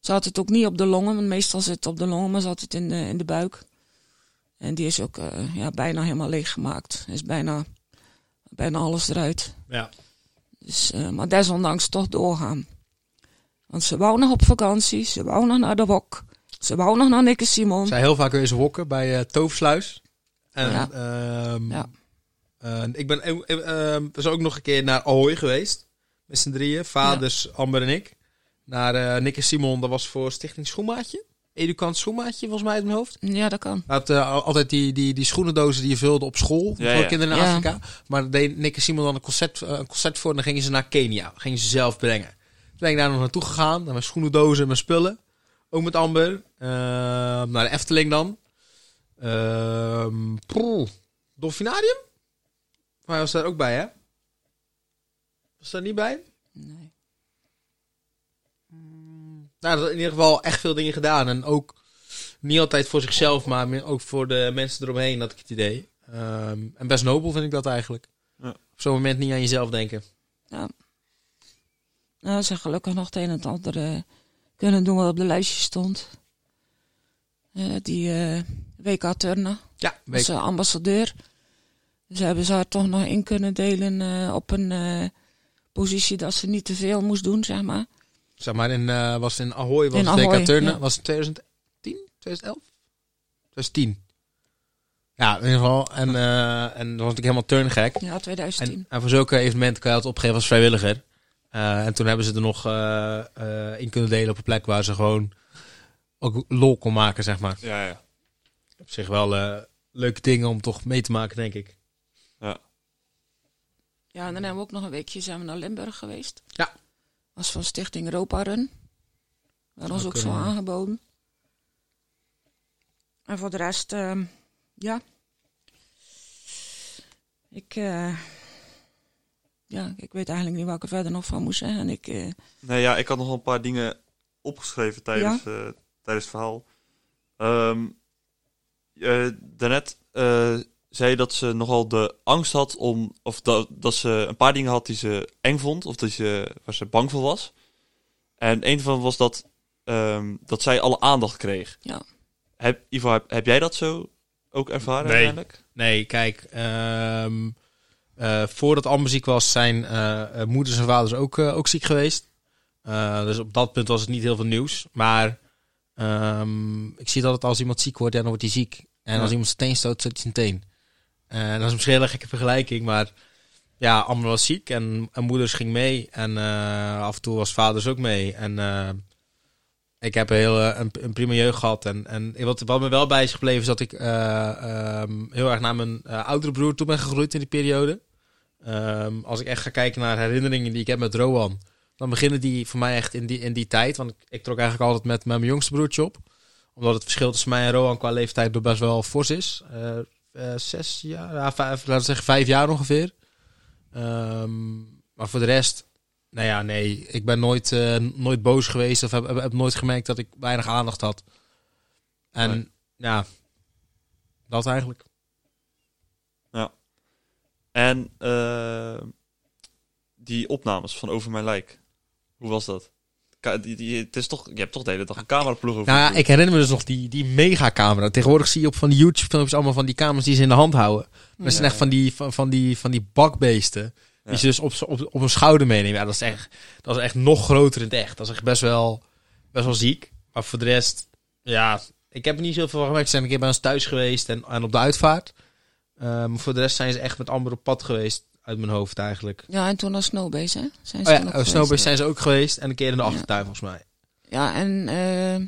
Ze had het ook niet op de longen, want meestal zit het op de longen, maar ze had het in de, in de buik. En die is ook eh, ja, bijna helemaal leeggemaakt. Is bijna, bijna alles eruit. ja. Dus, eh, maar desondanks toch doorgaan. Want ze wou nog op vakantie, ze wou nog naar de wok, ze wou nog naar Nikke Simon. Zij heel vaak weer eens wokken bij eh Toversluis. En, Ja. ehm, Ja. eh, ik ben eh, ehm, we zijn ook nog een keer naar Ahoy geweest. Met z'n drieën. Vaders, Amber en ik. Naar eh Nick en Simon. Dat was voor Stichting Schoenmaatje. Educant Schoenmaatje, volgens mij uit mijn hoofd. Ja, dat kan. Al- altijd die, die, die schoenendozen die je vulde op school. Ja, voor ja. kinderen in Ja. Afrika. Maar daar deed Nick en Simon dan een concert, een concert voor. En dan gingen ze naar Kenia. Gingen ze zelf brengen. Ben ik daar nog naartoe gegaan. Naar mijn schoenendozen en mijn spullen. Ook met Amber. Ehm, naar de Efteling dan. Ehm poeh. Dolfinarium? Maar hij was daar ook bij, hè? Was daar niet bij? Nee. Nou, dat in ieder geval echt veel dingen gedaan. En ook niet altijd voor zichzelf, maar meer ook voor de mensen eromheen, had ik het idee. Ehm, en best nobel vind ik dat eigenlijk. Ja. Op zo'n moment niet aan jezelf denken. Nou, ze gelukkig nog het een en het ander eh, kunnen doen wat op de lijstje stond. Eh, die eh, WK Turnen, Ja, ze ambassadeur. Dus hebben ze haar toch nog in kunnen delen op een positie dat ze niet te veel moest doen, zeg maar. Zeg maar, in, was in Ahoy, was In het Ahoy, WK Turnen. ja. Was het 2010? 2011? 2010. Ja, in ieder geval. En, en dan was natuurlijk helemaal turngek. Ja, 2010. En, en voor zulke evenementen kan je het opgeven als vrijwilliger. Eh, en toen hebben ze er nog eh, eh, in kunnen delen op een plek waar ze gewoon ook lol kon maken, zeg maar. Ja, ja. Op zich wel eh, leuke dingen om toch mee te maken, denk ik. Ja, en dan hebben we ook nog een weekje zijn we naar Limburg geweest. Ja. Was van Stichting Europa Run. Dat ons Zou ook zo aangeboden. En voor de rest, ehm, ja. Ik, eh, ja, ik weet eigenlijk niet wat ik er verder nog van moest zeggen. En ik, eh, Nee, ja, ik had nog een paar dingen opgeschreven tijdens, eh, tijdens het verhaal. Ehm eh, daarnet eh, zei je dat ze nogal de angst had om... Of dat, dat ze een paar dingen had die ze eng vond. Of die ze, waar ze bang voor was. En een van was dat, ehm, dat zij alle aandacht kreeg. Ja. Heb, Ivo, heb, heb jij dat zo ook ervaren Nee. uiteindelijk? Nee, kijk. ehm, eh, voordat Amber ziek was, zijn eh, eh, moeders en vaders ook, eh, ook ziek geweest. Eh, dus op dat punt was het niet heel veel nieuws. Maar ehm, ik zie dat het als iemand ziek wordt, ja, dan wordt hij ziek. En Ja. als iemand zijn teen stoot, stoot hij zijn teen. En dat is misschien een hele gekke vergelijking, maar ja, Amber was ziek en, en moeders ging mee. En eh, af en toe was vaders ook mee. En eh, ik heb een, heel, eh, een, een prima jeugd gehad. En, en wat, wat me wel bij is gebleven is dat ik eh, ehm, heel erg naar mijn eh, oudere broer toe ben gegroeid in die periode. Ehm, als ik echt ga kijken naar herinneringen die ik heb met Rowan, dan beginnen die voor mij echt in die, in die tijd. Want ik, trok eigenlijk altijd met, met mijn jongste broertje op. Omdat het verschil tussen mij en Rowan qua leeftijd best wel fors is. Zes jaar, ja, vijf, laten we zeggen vijf jaar ongeveer. Ehm, maar voor de rest, nou ja, nee. Ik ben nooit, eh, nooit boos geweest of heb, heb, heb nooit gemerkt dat ik weinig aandacht had. En Nee. ja, dat eigenlijk. En eh, die opnames van Over Mijn Lijk. Hoe was dat? Ka- die, die, het is toch, je hebt toch de hele dag een cameraploeg over. Nou ja, ik herinner me dus nog die, die megacamera. Tegenwoordig zie je op van die YouTube-filmpjes allemaal van die camera's die ze in de hand houden. Maar dat zijn echt van die, van, van die, van die bakbeesten. Die Ja. ze dus op, op, op hun schouder meenemen. Ja, dat is, echt, dat is echt nog groter in het echt. Dat is echt best wel, best wel ziek. Maar voor de rest, ja, ik heb er niet zoveel van gemerkt. Ze zijn een keer bij ons thuis geweest en, en op de uitvaart. Eh, maar voor de rest zijn ze echt met Amber op pad geweest. Uit mijn hoofd eigenlijk. Ja, en toen naar Snowbase, hè? Zijn Oh ze ja, toen ook oh, geweest. Snowbase zijn ze ook geweest. En een keer in de Ja. achtertuin volgens mij. Ja, en eh,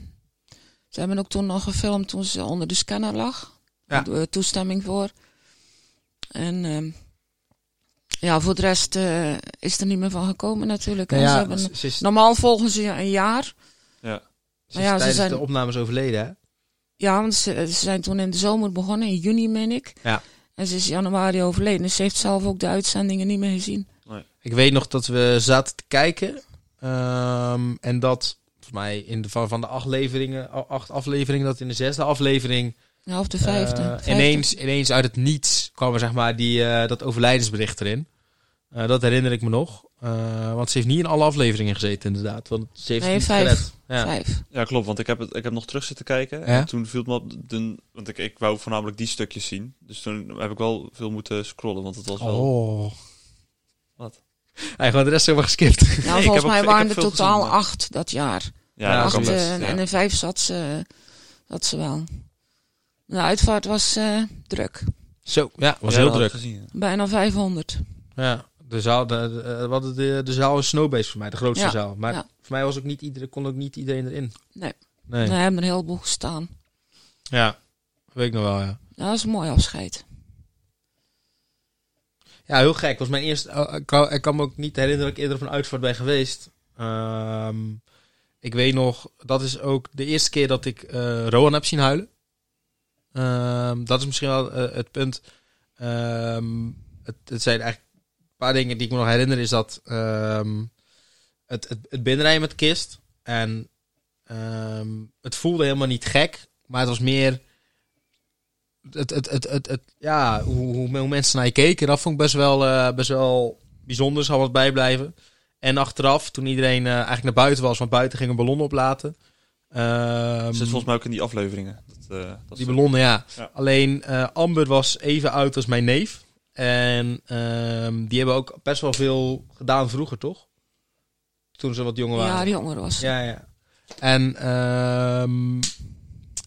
ze hebben ook toen nog gefilmd toen ze onder de scanner lag. Ja. Daar toestemming voor. En ehm, ja, voor de rest eh, is er niet meer van gekomen natuurlijk. Nou ze ja, hebben, ze, ze is, normaal volgen ze een jaar. Ja. ze ja, ze zijn- de opnames overleden hè? Ja, want ze, ze zijn toen in de zomer begonnen, in juni meen ik. Ja. En ze is januari overleden. Dus ze heeft zelf ook de uitzendingen niet meer gezien. Ik weet nog dat we zaten te kijken. ehm, en dat, volgens mij, in de, van, van de acht, leveringen, acht afleveringen, dat in de zesde aflevering. Ja, of de vijfde. Vijfde. ineens, ineens uit het niets kwam er zeg maar die, eh, dat overlijdensbericht erin. Eh, dat herinner ik me nog. Eh, want ze heeft niet in alle afleveringen gezeten, inderdaad. Want ze heeft Nee, niet vijf. gered. Ja. Vijf. Ja, klopt. Want ik heb, het, ik heb nog terug zitten kijken. Ja? En toen viel het me op. De, want ik, ik wou voornamelijk die stukjes zien. Dus toen heb ik wel veel moeten scrollen. Want het was wel. Oh. Wat? Hij gewoon de rest helemaal geskipt. Nou, heb volgens mij waren er totaal gezien, acht dat jaar. Ja, Ja, dat acht, kan best. eh, ja. En in vijf zat ze, zat ze wel. De uitvaart was eh, druk. Zo, ja, was Ja, heel druk. Gezien, ja. Bijna 500. Ja, de zaal, de, de, eh, wat de, de zaal is Snowbase voor mij, de grootste Ja, zaal. Maar ja. voor mij was ook niet iedereen, kon ook niet iedereen erin. Nee. Nee. Daar hebben er een heleboel gestaan. Ja, weet ik nog wel, ja. Ja, dat is een mooi afscheid. Ja, heel gek. was mijn eerste. oh, Ik kan, ik kan me ook niet herinneren dat ik eerder een uitvaart ben geweest. Ehm, ik weet nog, dat is ook de eerste keer dat ik Rowan heb zien huilen. Ehm, dat is misschien wel eh, het punt. Ehm, het, het zijn eigenlijk paar dingen die ik me nog herinner. Is dat ehm, het, het, het binnenrijden met kist. En ehm, het voelde helemaal niet gek. Maar het was meer het, het, het, het, het, ja, hoe, hoe, hoe mensen naar je keken, dat vond ik best wel, eh, best wel bijzonder. Zal wat bijblijven. En achteraf, toen iedereen eh, eigenlijk naar buiten was, want buiten ging een ballon oplaten. Ehm, Zit volgens mij ook in die afleveringen. Dat, eh, dat die ballonnen, ja. Ja. Alleen Amber was even oud als mijn neef. En ehm, die hebben ook best wel veel gedaan vroeger, toch? Toen ze wat jonger waren. Ja, die jonger was. Ja, ja. En ehm,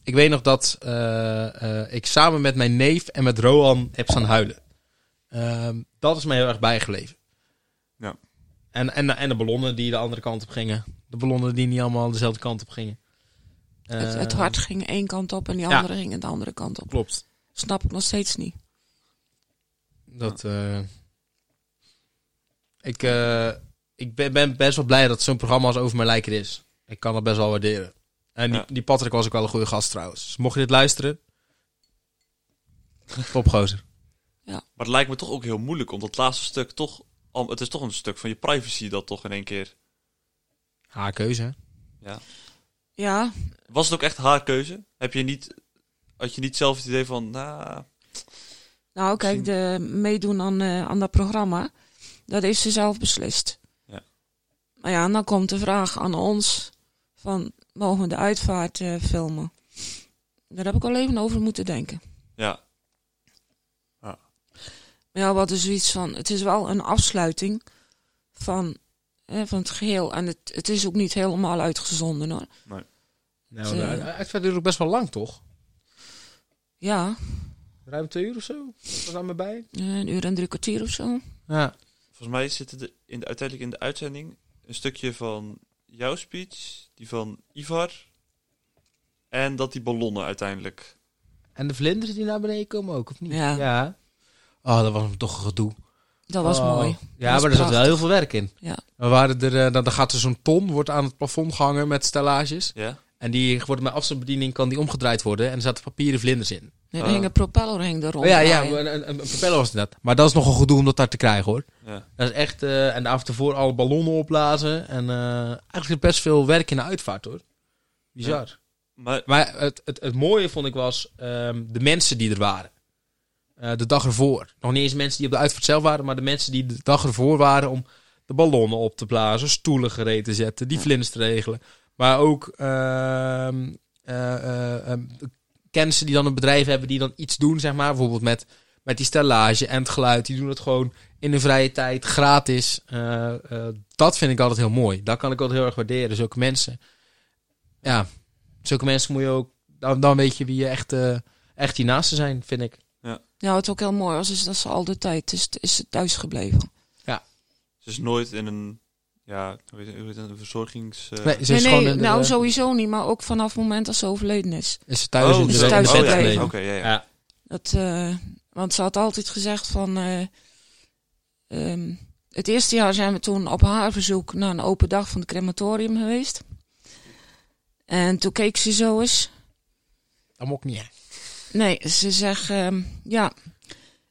ik weet nog dat eh, eh, ik samen met mijn neef en met Rohan heb staan huilen. Ehm, dat is mij heel erg bijgebleven. Ja. En, en, en de ballonnen die de andere kant op gingen. De ballonnen die niet allemaal dezelfde kant op gingen. Het, het hart ging één kant op en die ja. andere ging de andere kant op. Klopt. Snap ik nog steeds niet. Dat, eh, ik eh, ik ben, ben best wel blij dat zo'n programma als Over Mijn Lijken is. Ik kan dat best wel waarderen. En die, Ja. die Patrick was ook wel een goede gast trouwens. Dus mocht je dit luisteren... Topgozer. Maar het lijkt me toch ook heel moeilijk. Om dat laatste stuk toch. Het is toch een stuk van je privacy dat toch in één keer. Haar keuze, hè? Ja, Was het ook echt haar keuze? Heb je niet. Had je niet zelf het idee van. Nou. Nou kijk, de meedoen aan, eh, aan dat programma, dat heeft ze zelf beslist. Ja. Maar ja, en dan komt de vraag aan ons van, mogen we de uitvaart eh, filmen? Daar heb ik al even over moeten denken. Ja. Maar ja, wat is zoiets van, het is wel een afsluiting van, eh, van het geheel. En het, het is ook niet helemaal uitgezonden hoor. Nou, Ze- de de uitvaart duurt ook best wel lang, toch? Ja, Ruim twee uur of zo? Was aan me bij? eh, een uur en drie kwartier of zo. Ja. Volgens mij zit er in de, uiteindelijk in de uitzending. Een stukje van jouw speech, die van Ivar. En dat die ballonnen uiteindelijk. En de vlinders die naar beneden komen ook, of niet? Ja. ja. Oh, dat was toch een gedoe. Dat was Oh. mooi. Ja, was maar er zat wel heel veel werk in. Ja. We waren er, eh, dan, dan gaat er zo'n ton, wordt aan het plafond gehangen met stellages. Ja? En die wordt met afstandsbediening kan die omgedraaid worden. En er zaten papieren vlinders in. Nee, er Oh. hing een propeller hing er rond. Oh, ja, ja, een, een, een propeller was het net. Maar dat is nog een gedoe om dat daar te krijgen hoor. Ja. Dat is echt, eh, en de avond ervoor alle ballonnen opblazen. En eh, eigenlijk best veel werk in de uitvaart hoor. Bizar. Maar Maar het, het, het mooie vond ik was ehm, de mensen die er waren. Eh, de dag ervoor. Nog niet eens mensen die op de uitvaart zelf waren, maar de mensen die de dag ervoor waren om de ballonnen op te blazen, stoelen gereed te zetten, die Ja. vlinders te regelen. Maar ook ehm eh, eh, ehm, kennissen die dan een bedrijf hebben die dan iets doen, zeg maar. Bijvoorbeeld met, met die stellage en het geluid. Die doen het gewoon in de vrije tijd, gratis. Eh, eh, dat vind ik altijd heel mooi. Dat kan ik altijd heel erg waarderen. Zulke mensen. Ja, zulke mensen moet je ook... Dan, dan weet je wie je echt, eh echt die naasten zijn, vind ik. Ja, wat ook heel mooi was, is dat ze al de tijd is, is ze thuis gebleven. ze is nooit in een, ja, een verzorgings... eh, Nee, ze is nee, gewoon in de- nou sowieso niet, maar ook vanaf het moment dat ze overleden is. Is ze thuis oh, in de, thuis oh, ja. Oké, ja, ja. Ja. Dat, eh, want ze had altijd gezegd van... eh, ehm, het eerste jaar zijn we toen op haar verzoek naar een open dag van het crematorium geweest. En toen keek ze zo eens. Dat moet ik niet. hè. Nee, ze zegt, ehm, ja,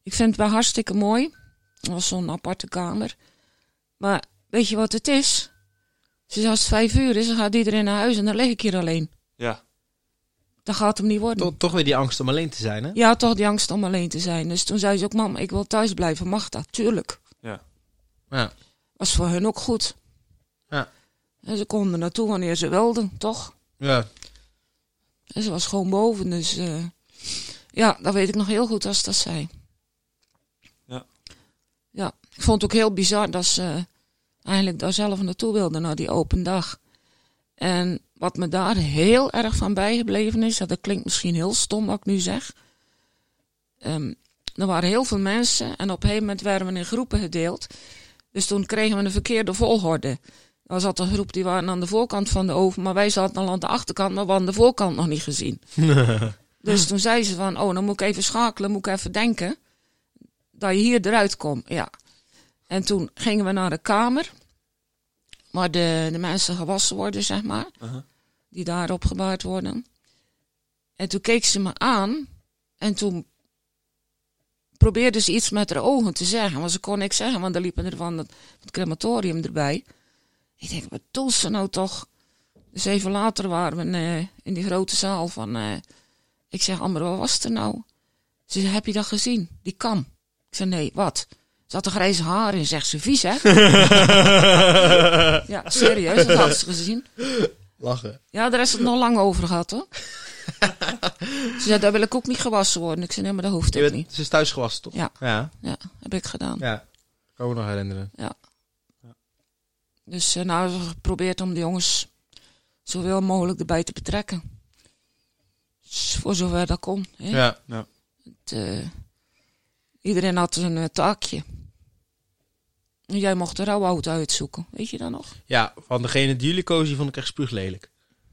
ik vind het wel hartstikke mooi. Het was zo'n aparte kamer. Maar weet je wat het is? Ze zegt, als het vijf uur is, dan gaat iedereen naar huis en dan lig ik hier alleen. Ja. Dat gaat hem niet worden. Toch, toch weer die angst om alleen te zijn, hè? Ja, toch die angst om alleen te zijn. Dus toen zei ze ook, mam, ik wil thuis blijven. Mag dat? Tuurlijk. Ja. Was voor hen ook goed. Ja. En ze konden naartoe wanneer ze wilden, toch? Ja. En ze was gewoon boven, dus... eh, ja, dat weet ik nog heel goed als ze dat zei. Ja. Ja, ik vond het ook heel bizar dat ze eigenlijk daar zelf naartoe wilde, naar die open dag. En wat me daar heel erg van bijgebleven is, dat klinkt misschien heel stom wat ik nu zeg. Ehm, er waren heel veel mensen en op een gegeven moment werden we in groepen gedeeld. Dus toen kregen we een verkeerde volgorde. Er zat een groep die waren aan de voorkant van de oven, maar wij zaten al aan de achterkant, maar we hadden de voorkant nog niet gezien. dus toen zei ze van, oh, dan moet ik even schakelen, moet ik even denken dat je hier eruit komt. Ja. En toen gingen we naar de kamer, waar de, de mensen gewassen worden, zeg maar, Uh-huh. die daar opgebaard worden. En toen keek ze me aan en toen probeerde ze iets met haar ogen te zeggen, maar ze kon niks zeggen, want er liepen er van het, het crematorium erbij. Ik denk, wat doet ze nou toch? Dus even later waren we eh, in die grote zaal van... eh, ik zeg, Amber, wat was er nou? Ze zei, heb je dat gezien? Die kam. Ik zei, nee, wat? Ze had een grijze haar in, zegt ze, vies hè? ja, serieus, dat had ze gezien. Lachen. Ja, daar is het nog lang over gehad hoor. ze zei, daar wil ik ook niet gewassen worden. Ik zei, nee, maar dat hoeft ook bent, niet. ze is thuis gewassen, toch? Ja. Ja. Ja, heb ik gedaan. Ja. Kan me nog herinneren. Dus eh, nou, we hebben geprobeerd om de jongens zoveel mogelijk erbij te betrekken. Dus voor zover dat kon. Hè? Ja. Het, eh, iedereen had een eh, taakje. En jij mocht de rouwauto uitzoeken. Weet je dat nog? Ja, van degene die jullie kozen, die vond ik echt spuuglelijk.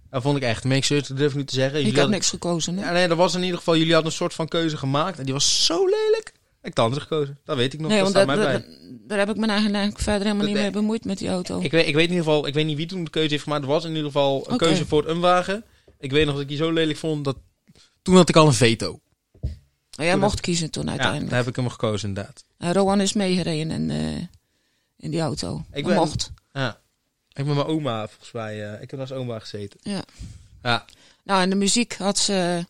Dat vond ik echt. Make sure, dat durf ik nu te zeggen. ik Jullie heb hadden- niks gekozen. Hè? Ja, nee, dat was in ieder geval, jullie hadden een soort van keuze gemaakt. En die was zo lelijk. Ik andere gekozen. Dat weet ik nog. nee, dat want dat, daar heb ik me eigenlijk verder helemaal niet mee bemoeid met die auto. Ik weet, ik weet in ieder geval, ik weet niet wie toen de keuze heeft gemaakt. Er was in ieder geval een keuze voor een wagen. Ik weet nog dat ik die zo lelijk vond dat. Toen had ik al een veto. Jij toen mocht kiezen toen Ja, uiteindelijk. daar heb ik hem gekozen inderdaad. En Rowan is meegereden in, eh, in die auto. Ik ben- mocht. Ja. Ik ben mijn oma volgens mij. eh, ik heb als oma gezeten. Ja. Ja. Nou, en de muziek had ze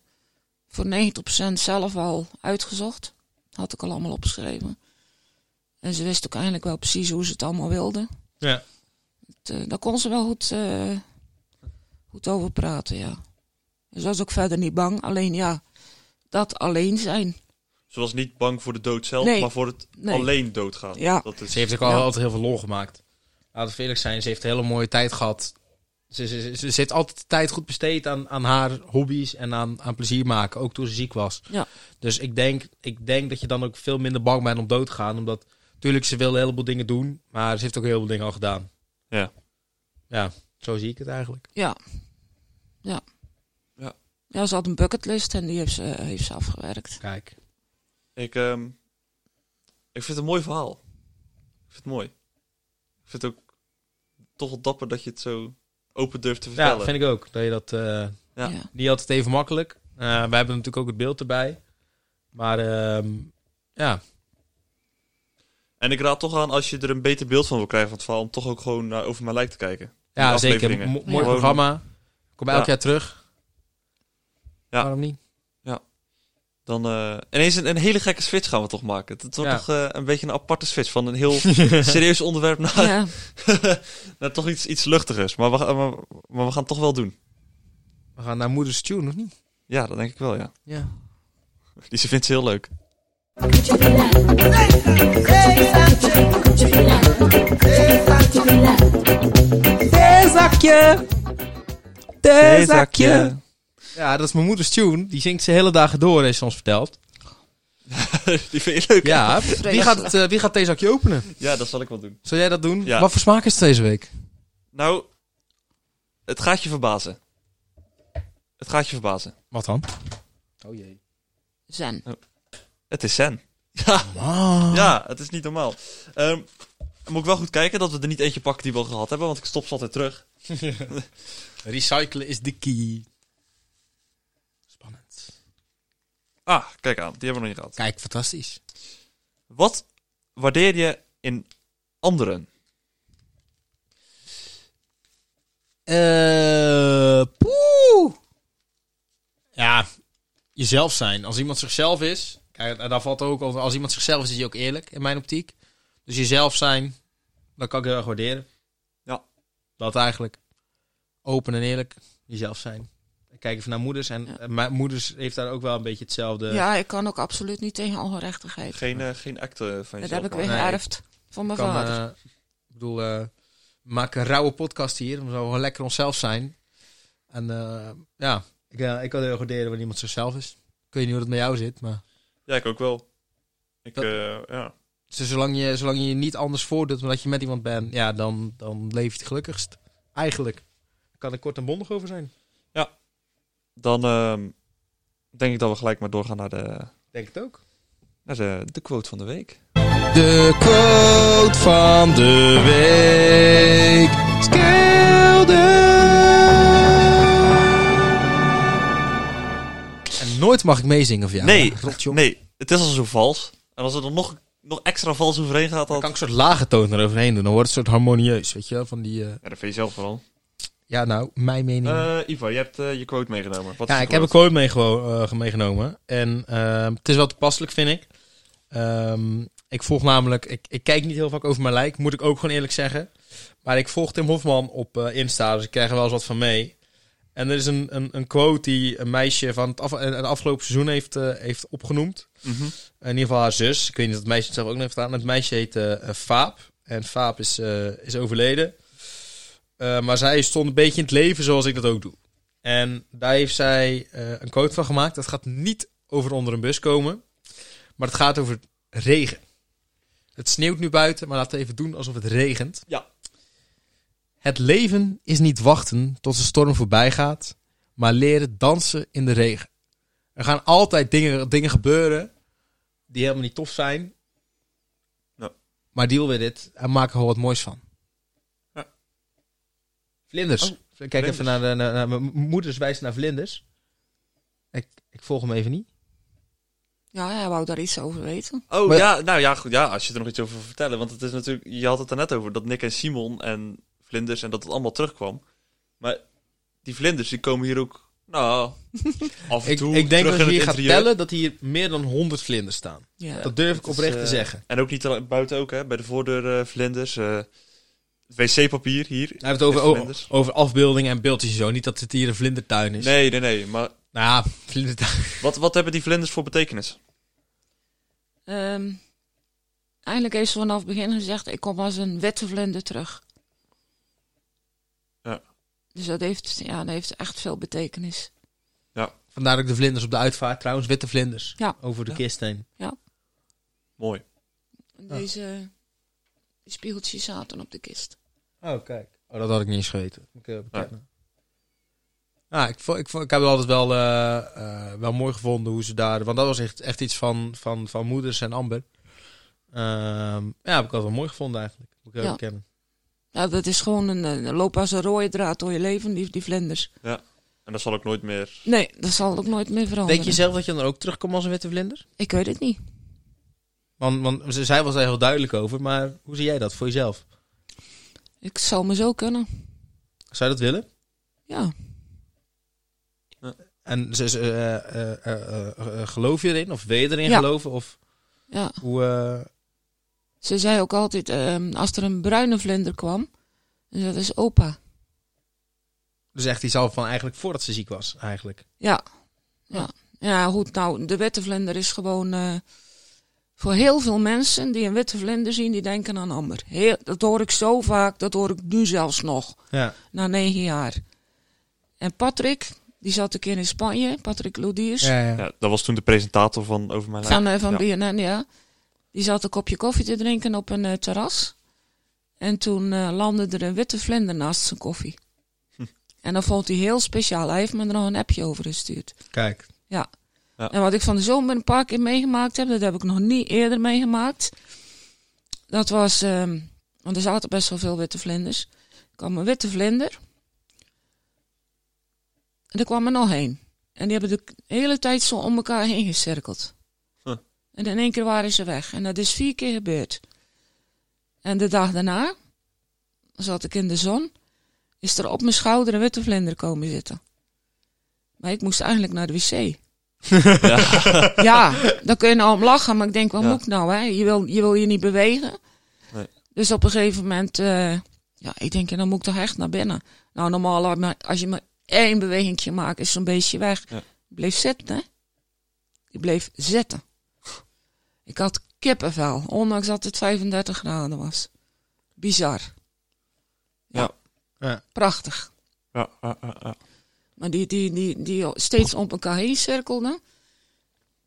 voor 90% zelf al uitgezocht. Had ik al allemaal opgeschreven. En ze wist ook eigenlijk wel precies hoe ze het allemaal wilde. Ja. Het, eh, daar kon ze wel goed, eh, goed over praten, ja. Ze was ook verder niet bang. Alleen ja, dat alleen zijn. Ze was niet bang voor de dood zelf, Nee. maar voor het Nee. alleen doodgaan. Ja. Dat is, Ze heeft ook al Ja. altijd heel veel lol gemaakt. Laten we eerlijk zijn, ze heeft een hele mooie tijd gehad. Ze, ze, ze, ze heeft altijd de tijd goed besteed aan, aan haar hobby's en aan, aan plezier maken, ook toen ze ziek was. Ja. Dus ik denk, ik denk dat je dan ook veel minder bang bent om dood te gaan. Omdat, natuurlijk, ze wil een heleboel dingen doen, maar ze heeft ook heel veel dingen al gedaan. Ja. Ja. Zo zie ik het eigenlijk. Ja. Ja. Ja. Ja, ze had een bucketlist en die heeft ze, heeft ze afgewerkt. Kijk. Ik, ehm, ik vind het een mooi verhaal. Ik vind het mooi. Ik vind het ook toch wel dapper dat je het zo open durft te Ja, vertellen. vind ik ook. Dat je dat eh, Ja. Ja. niet altijd even makkelijk. Eh wij hebben natuurlijk ook het beeld erbij. Maar ehm, ja, En ik raad toch aan, als je er een beter beeld van wil krijgen van het verhaal, om toch ook gewoon naar Over Mijn Lijk te kijken. Ja zeker. mooi Ja. programma. Kom elk Ja. jaar terug. Ja. Waarom niet? Dan eh, ineens een, een hele gekke switch gaan we toch maken. Het wordt Ja. toch eh, een beetje een aparte switch van een heel serieus onderwerp naar, Ja. naar toch iets, iets luchtigers. Maar we, gaan- maar, maar we gaan het toch wel doen. We gaan naar Moeders Tune, of niet? Ja, dat denk ik wel, ja. Ja. Die ze vindt ze heel leuk. Theezakje! Theezakje! Ja, dat is mijn moeders tune. Die zingt ze hele dagen door, heeft ze ons verteld. Die vind je leuk? Ja, wie gaat, het, eh, wie gaat theezakje openen? Ja, dat zal ik wel doen. Zal jij dat doen? Ja. Wat voor smaak is het deze week? Nou, het gaat je verbazen. Het gaat je verbazen. Wat dan? Oh jee. Zen. Het is Sen. Ja, Ah. ja het is niet normaal. Ehm, moet ik wel goed kijken dat we er niet eentje pakken die we al gehad hebben, want ik stop ze altijd terug. Recyclen is de key. Ah, kijk aan, die hebben we nog niet gehad. Kijk, fantastisch. Wat waardeer je in anderen? Eh, poeh. Ja, jezelf zijn. Als iemand zichzelf is, kijk, daar valt ook over. Als iemand zichzelf is, is hij ook eerlijk in mijn optiek. Dus jezelf zijn, dat kan ik heel erg waarderen. Ja. Dat eigenlijk. Open en eerlijk, jezelf zijn. Ik kijk even naar moeders en Ja. eh, mijn moeders heeft daar ook wel een beetje hetzelfde. Ja, ik kan ook absoluut niet tegen ongerechtigheid. Geen, eh, geen act eh, van Dat jezelf. heb ik weer. Nee, geërfd van mijn kan, vader. eh, ik bedoel, eh, we maken een rauwe podcast hier. We zo gewoon lekker onszelf zijn. En eh, ja, ik, ik kan heel waarderen wanneer iemand zichzelf is. Ik weet niet hoe het met jou zit, maar... Ja, ik ook wel. Ik, Dat- eh, ja. Dus zolang je, zolang je je niet anders voordoet dan dat je met iemand bent, ja, dan, dan leef je het gelukkigst. Eigenlijk. Daar kan ik kort en bondig over zijn. Dan ehm, denk ik dat we gelijk maar doorgaan naar de, Denk het ook. naar de, de quote van de week. De quote van de week. En nooit mag ik meezingen voor jou. nee, nee, het is al zo vals. En als er dan nog, nog extra vals overheen gaat, Dan dan... kan ik een soort lage toon eroverheen doen. Dan wordt het een soort harmonieus, weet je wel? Van die, eh, Ja, dat vind je zelf vooral. Ja nou, mijn mening. Eh Ivo, je hebt eh, je quote meegenomen. Wat ja, ik heb een quote? meegewo- eh, meegenomen. En ehm, het is wel toepasselijk, vind ik. Ehm, ik volg namelijk... Ik, ik kijk niet heel vaak over mijn lijk, moet ik ook gewoon eerlijk zeggen. Maar ik volg Tim Hofman op Insta, dus ik krijg er wel eens wat van mee. En er is een, een, een quote die een meisje van het, af, het afgelopen seizoen heeft, heeft opgenoemd. Mhm. In ieder geval haar zus. Ik weet niet of het meisje het zelf ook nog heeft gedaan. Het meisje heet eh, Faap. En Faap is, is overleden. Eh, maar zij stond een beetje in het leven zoals ik dat ook doe. En daar heeft zij eh, een quote van gemaakt. Dat gaat niet over onder een bus komen. Maar het gaat over regen. Het sneeuwt nu buiten, maar laten we even doen alsof het regent. Ja. Het leven is niet wachten tot de storm voorbij gaat, maar leren dansen in de regen. Er gaan altijd dingen, dingen gebeuren die helemaal niet tof zijn. Maar deal with it en maak er gewoon wat moois van. Vlinders. Oh, Kijk vlinders. even naar, de, naar, naar mijn moeders wijst naar vlinders. Ik, ik volg hem even niet. Ja, hij wou daar iets over weten. Oh Maar- ja, nou ja, goed. Ja, als je er nog iets over vertellen. Want het is natuurlijk, je had het er net over dat Nick en Simon en Vlinders en dat het allemaal terugkwam. Maar die Vlinders die komen hier ook, nou, af en Ik, toe ik denk terug dat je hier gaat tellen dat hier meer dan 100 vlinders staan. Ja. Dat durf ik is, oprecht te eh, zeggen. En ook niet buiten ook, hè. Bij de voordeur eh, Vlinders. eh, wc-papier hier. Hij heeft het over, over, afbeeldingen en beeldjes en zo. Niet dat het hier een vlindertuin is. Nee, nee, nee. Maar Nou ja, vlindertuin. wat, wat hebben die Vlinders voor betekenis? Ehm, eindelijk heeft ze vanaf het begin gezegd, ik kom als een witte vlinder terug. Ja. Dus dat heeft, ja, dat heeft echt veel betekenis. Vandaar ook de vlinders op de uitvaart. Trouwens, witte vlinders. Ja. Over de Ja. kist heen. Mooi. En Deze die spiegeltjes zaten op de kist. Oh, kijk. Oh, dat had ik niet eens geweten. Ik, eh. Ja, ik, vond, ik, vond, ik heb het altijd wel, eh, eh, wel mooi gevonden hoe ze daar... Want dat was echt, echt iets van, van, van moeders en Amber. Ehm, ja, heb ik altijd wel mooi gevonden eigenlijk. Moet ik Ja. ja. bekennen. Ja, dat is gewoon een, een loop als een rode draad door je leven, die, die vlinders. En dat zal ook nooit meer... Nee, dat zal ook nooit meer veranderen. Denk je zelf dat je dan ook terugkomt als een witte vlinder? Ik weet het niet. Want, want ze- zij was daar heel duidelijk over, maar hoe zie jij dat voor jezelf? Ik zou me zo kunnen. Zou je dat willen? Ja. En ze, ze, eh, eh, eh, eh, geloof je erin? Of wil je erin Ja. geloven? Of ja. hoe... Ze zei ook altijd, ehm, als er een bruine vlinder kwam, dat is opa. dus echt iets al van eigenlijk voordat ze ziek was, eigenlijk. Ja. Ja. Ja, goed. Nou, de witte vlinder is gewoon... voor heel veel mensen die een witte vlinder zien, die denken aan Amber. Heel, dat hoor ik zo vaak, dat hoor ik nu zelfs nog. Ja. Na negen jaar. En Patrick, die zat een keer in Spanje. Patrick Lodiers. Ja, ja. Ja, dat was toen de presentator van Over Mijn Lijk. Van, eh, van Ja. BNN, ja. Die zat een kopje koffie te drinken op een eh, terras. En toen eh, landde er een witte vlinder naast zijn koffie. Hm. En dat vond hij heel speciaal. Hij heeft me er nog een appje over gestuurd. Kijk. Ja. En wat ik van de zomer een paar keer meegemaakt heb, dat heb ik nog niet eerder meegemaakt. Dat was, ehm, want er zaten best wel veel witte vlinders. Er kwam een witte vlinder. En er kwam er nog één. En die hebben de hele tijd zo om elkaar heen gecirkeld. Huh. En in één keer waren ze weg. En dat is vier keer gebeurd. En de dag daarna zat ik in de zon. Is er op mijn schouder een witte vlinder komen zitten. Maar ik moest eigenlijk naar de wc. Ja. Ja, dan kun je nou om lachen, maar ik denk, wat Ja. moet ik nou? Hè? Je, wil, je wil je niet bewegen. Nee. Dus op een gegeven moment, eh, ja, ik denk, ja, dan moet ik toch echt naar binnen. Nou, normaal, als je maar één bewegingje maakt, is zo'n beestje weg. Ja. Die bleef zitten, hè? Die bleef zitten. Ik had kippenvel, ondanks dat het 35 graden was. Bizar. Ja. Ja. Prachtig. Ja, ja, ja, ja. Maar die, die, die, die steeds om elkaar heen cirkelden.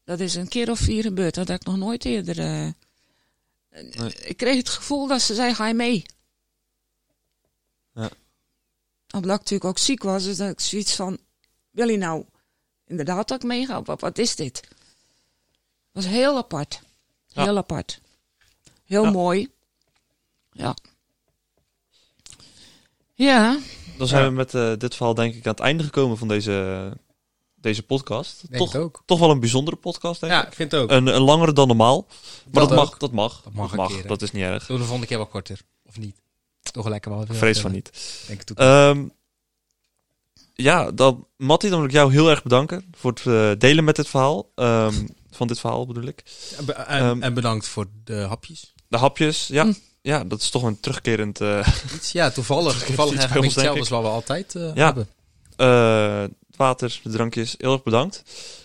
Dat is een keer of vier gebeurd. Dat heb ik nog nooit eerder. eh. Ik kreeg het gevoel dat ze zei: ga je mee? Ja. Omdat ik natuurlijk ook ziek was. Dus dat ik zoiets van: wil je nou inderdaad dat ik meega? Wat, wat is dit? Het was heel apart. Ja. Heel apart. Heel Ja. mooi. Ja. Ja. Dan zijn Ja. we met eh, dit verhaal denk ik aan het einde gekomen van deze, deze podcast. Denk Toch, het ook. toch wel een bijzondere podcast, denk Ja, ik. ik vind het ook. Een, een langere dan normaal. Maar dat, Dat mag, dat mag. Dat mag een keer, hè. dat is niet erg. Doe de volgende keer wel korter. Of niet? Toch lekker wel. Ik vrees van niet. Denk het ook. Ehm, ja, dan, Mattie, dan wil ik jou heel erg bedanken voor het eh, delen met dit verhaal. Ehm, van dit verhaal bedoel ik. En be- en, ehm, en bedankt voor de hapjes. De hapjes, ja. Hm. Ja, dat is toch een terugkerend eh, Iets, ja, toevallig. Toevallig eigenlijk ons, hetzelfde als wat we altijd eh, Ja. hebben. eh, water, de drankjes. Heel erg bedankt.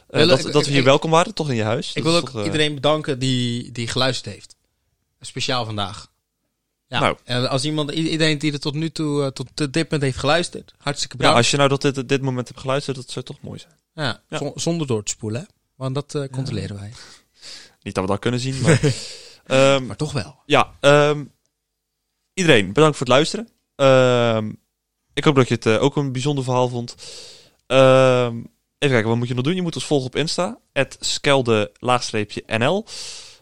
Wil- dat, ik- dat we hier ik- welkom waren, toch in je huis. Ik wil ook toch, iedereen bedanken die, die geluisterd heeft. Speciaal vandaag. Ja. Nou. En als iemand, iedereen die er tot nu toe, tot dit punt heeft geluisterd, hartstikke Ja, bedankt. als je nou dat dit, dit moment hebt geluisterd, dat zou toch mooi zijn. Ja, Ja. zon- zonder door te spoelen, hè? Want dat controleren wij. Niet dat we dat kunnen zien, maar... Ehm, Maar toch wel. ja, ehm, iedereen, bedankt voor het luisteren. Ehm, ik hoop dat je het eh, ook een bijzonder verhaal vond. Even kijken, wat moet je nog doen? Je moet ons volgen op Insta, skelde-nl.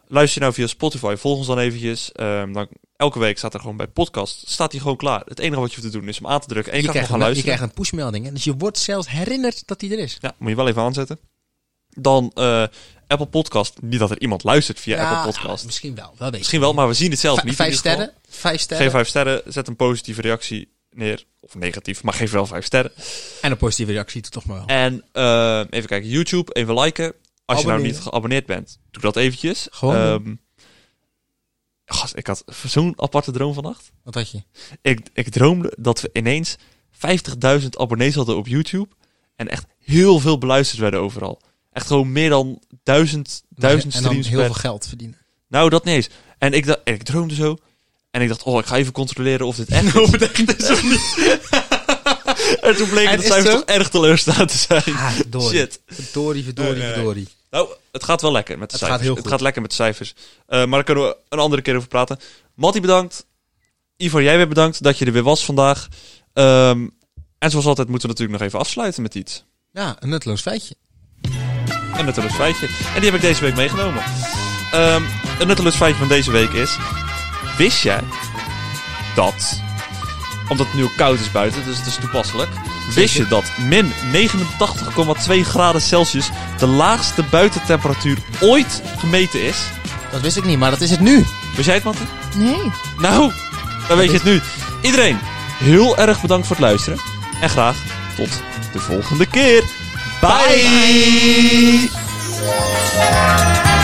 Luister je nou via Spotify, volg ons dan eventjes. Dan, elke week staat er gewoon bij podcast, staat hij gewoon klaar. Het enige wat je hoeft te doen is hem aan te drukken en je, Je, kan nog krijgt gaan je luisteren. krijgt een pushmelding. hè. Dus je wordt zelfs herinnerd dat hij er is. Ja, moet je wel even aanzetten. Dan eh, Apple Podcast. Niet dat er iemand luistert via Ja, Apple Podcast. Misschien wel. wel Misschien wel, maar we zien het zelf niet. vijf sterren. Vijf sterren. Geef vijf sterren, zet een positieve reactie neer. Of negatief, maar geef wel vijf sterren. En een positieve reactie toch maar wel. En eh, even kijken, YouTube, even liken. Als je nou niet geabonneerd bent, doe dat eventjes. Gewoon Ehm, gast, ik had zo'n aparte droom vannacht. Wat had je? Ik, ik droomde dat we ineens 50.000 abonnees hadden op YouTube. En echt heel veel beluisterd werden overal. Echt gewoon meer dan duizend, duizend en dan streams heel per... veel geld verdienen. Nou, dat niet eens. En ik, dacht, ik droomde zo. En ik dacht, oh, ik ga even controleren of dit echt is. en toen bleek En dat toch erg teleurstaand te zijn. Ah, verdorie. Shit. Verdorie, verdorie, Nee, nee, nee. verdorie. Nou, het gaat wel lekker met de Het cijfers. gaat heel het gaat lekker met de cijfers. Eh, maar daar kunnen we een andere keer over praten. Mattie, bedankt. Ivor, jij weer bedankt dat je er weer was vandaag. Ehm, en zoals altijd moeten we natuurlijk nog even afsluiten met iets. Ja, een nutteloos feitje. Een nutteloos feitje. En die heb ik deze week meegenomen. Ehm, een nutteloos feitje van deze week is... Wist jij dat... Omdat het nu ook koud is buiten, dus het is toepasselijk... Wist je dat min 89,2 graden Celsius de laagste buitentemperatuur ooit gemeten is? Dat wist ik niet, maar dat is het nu. Wist jij het, Mattie? Nee. Nou, dan weet je het nu. Iedereen, heel erg bedankt voor het luisteren. En graag tot de volgende keer. Bye. Bye.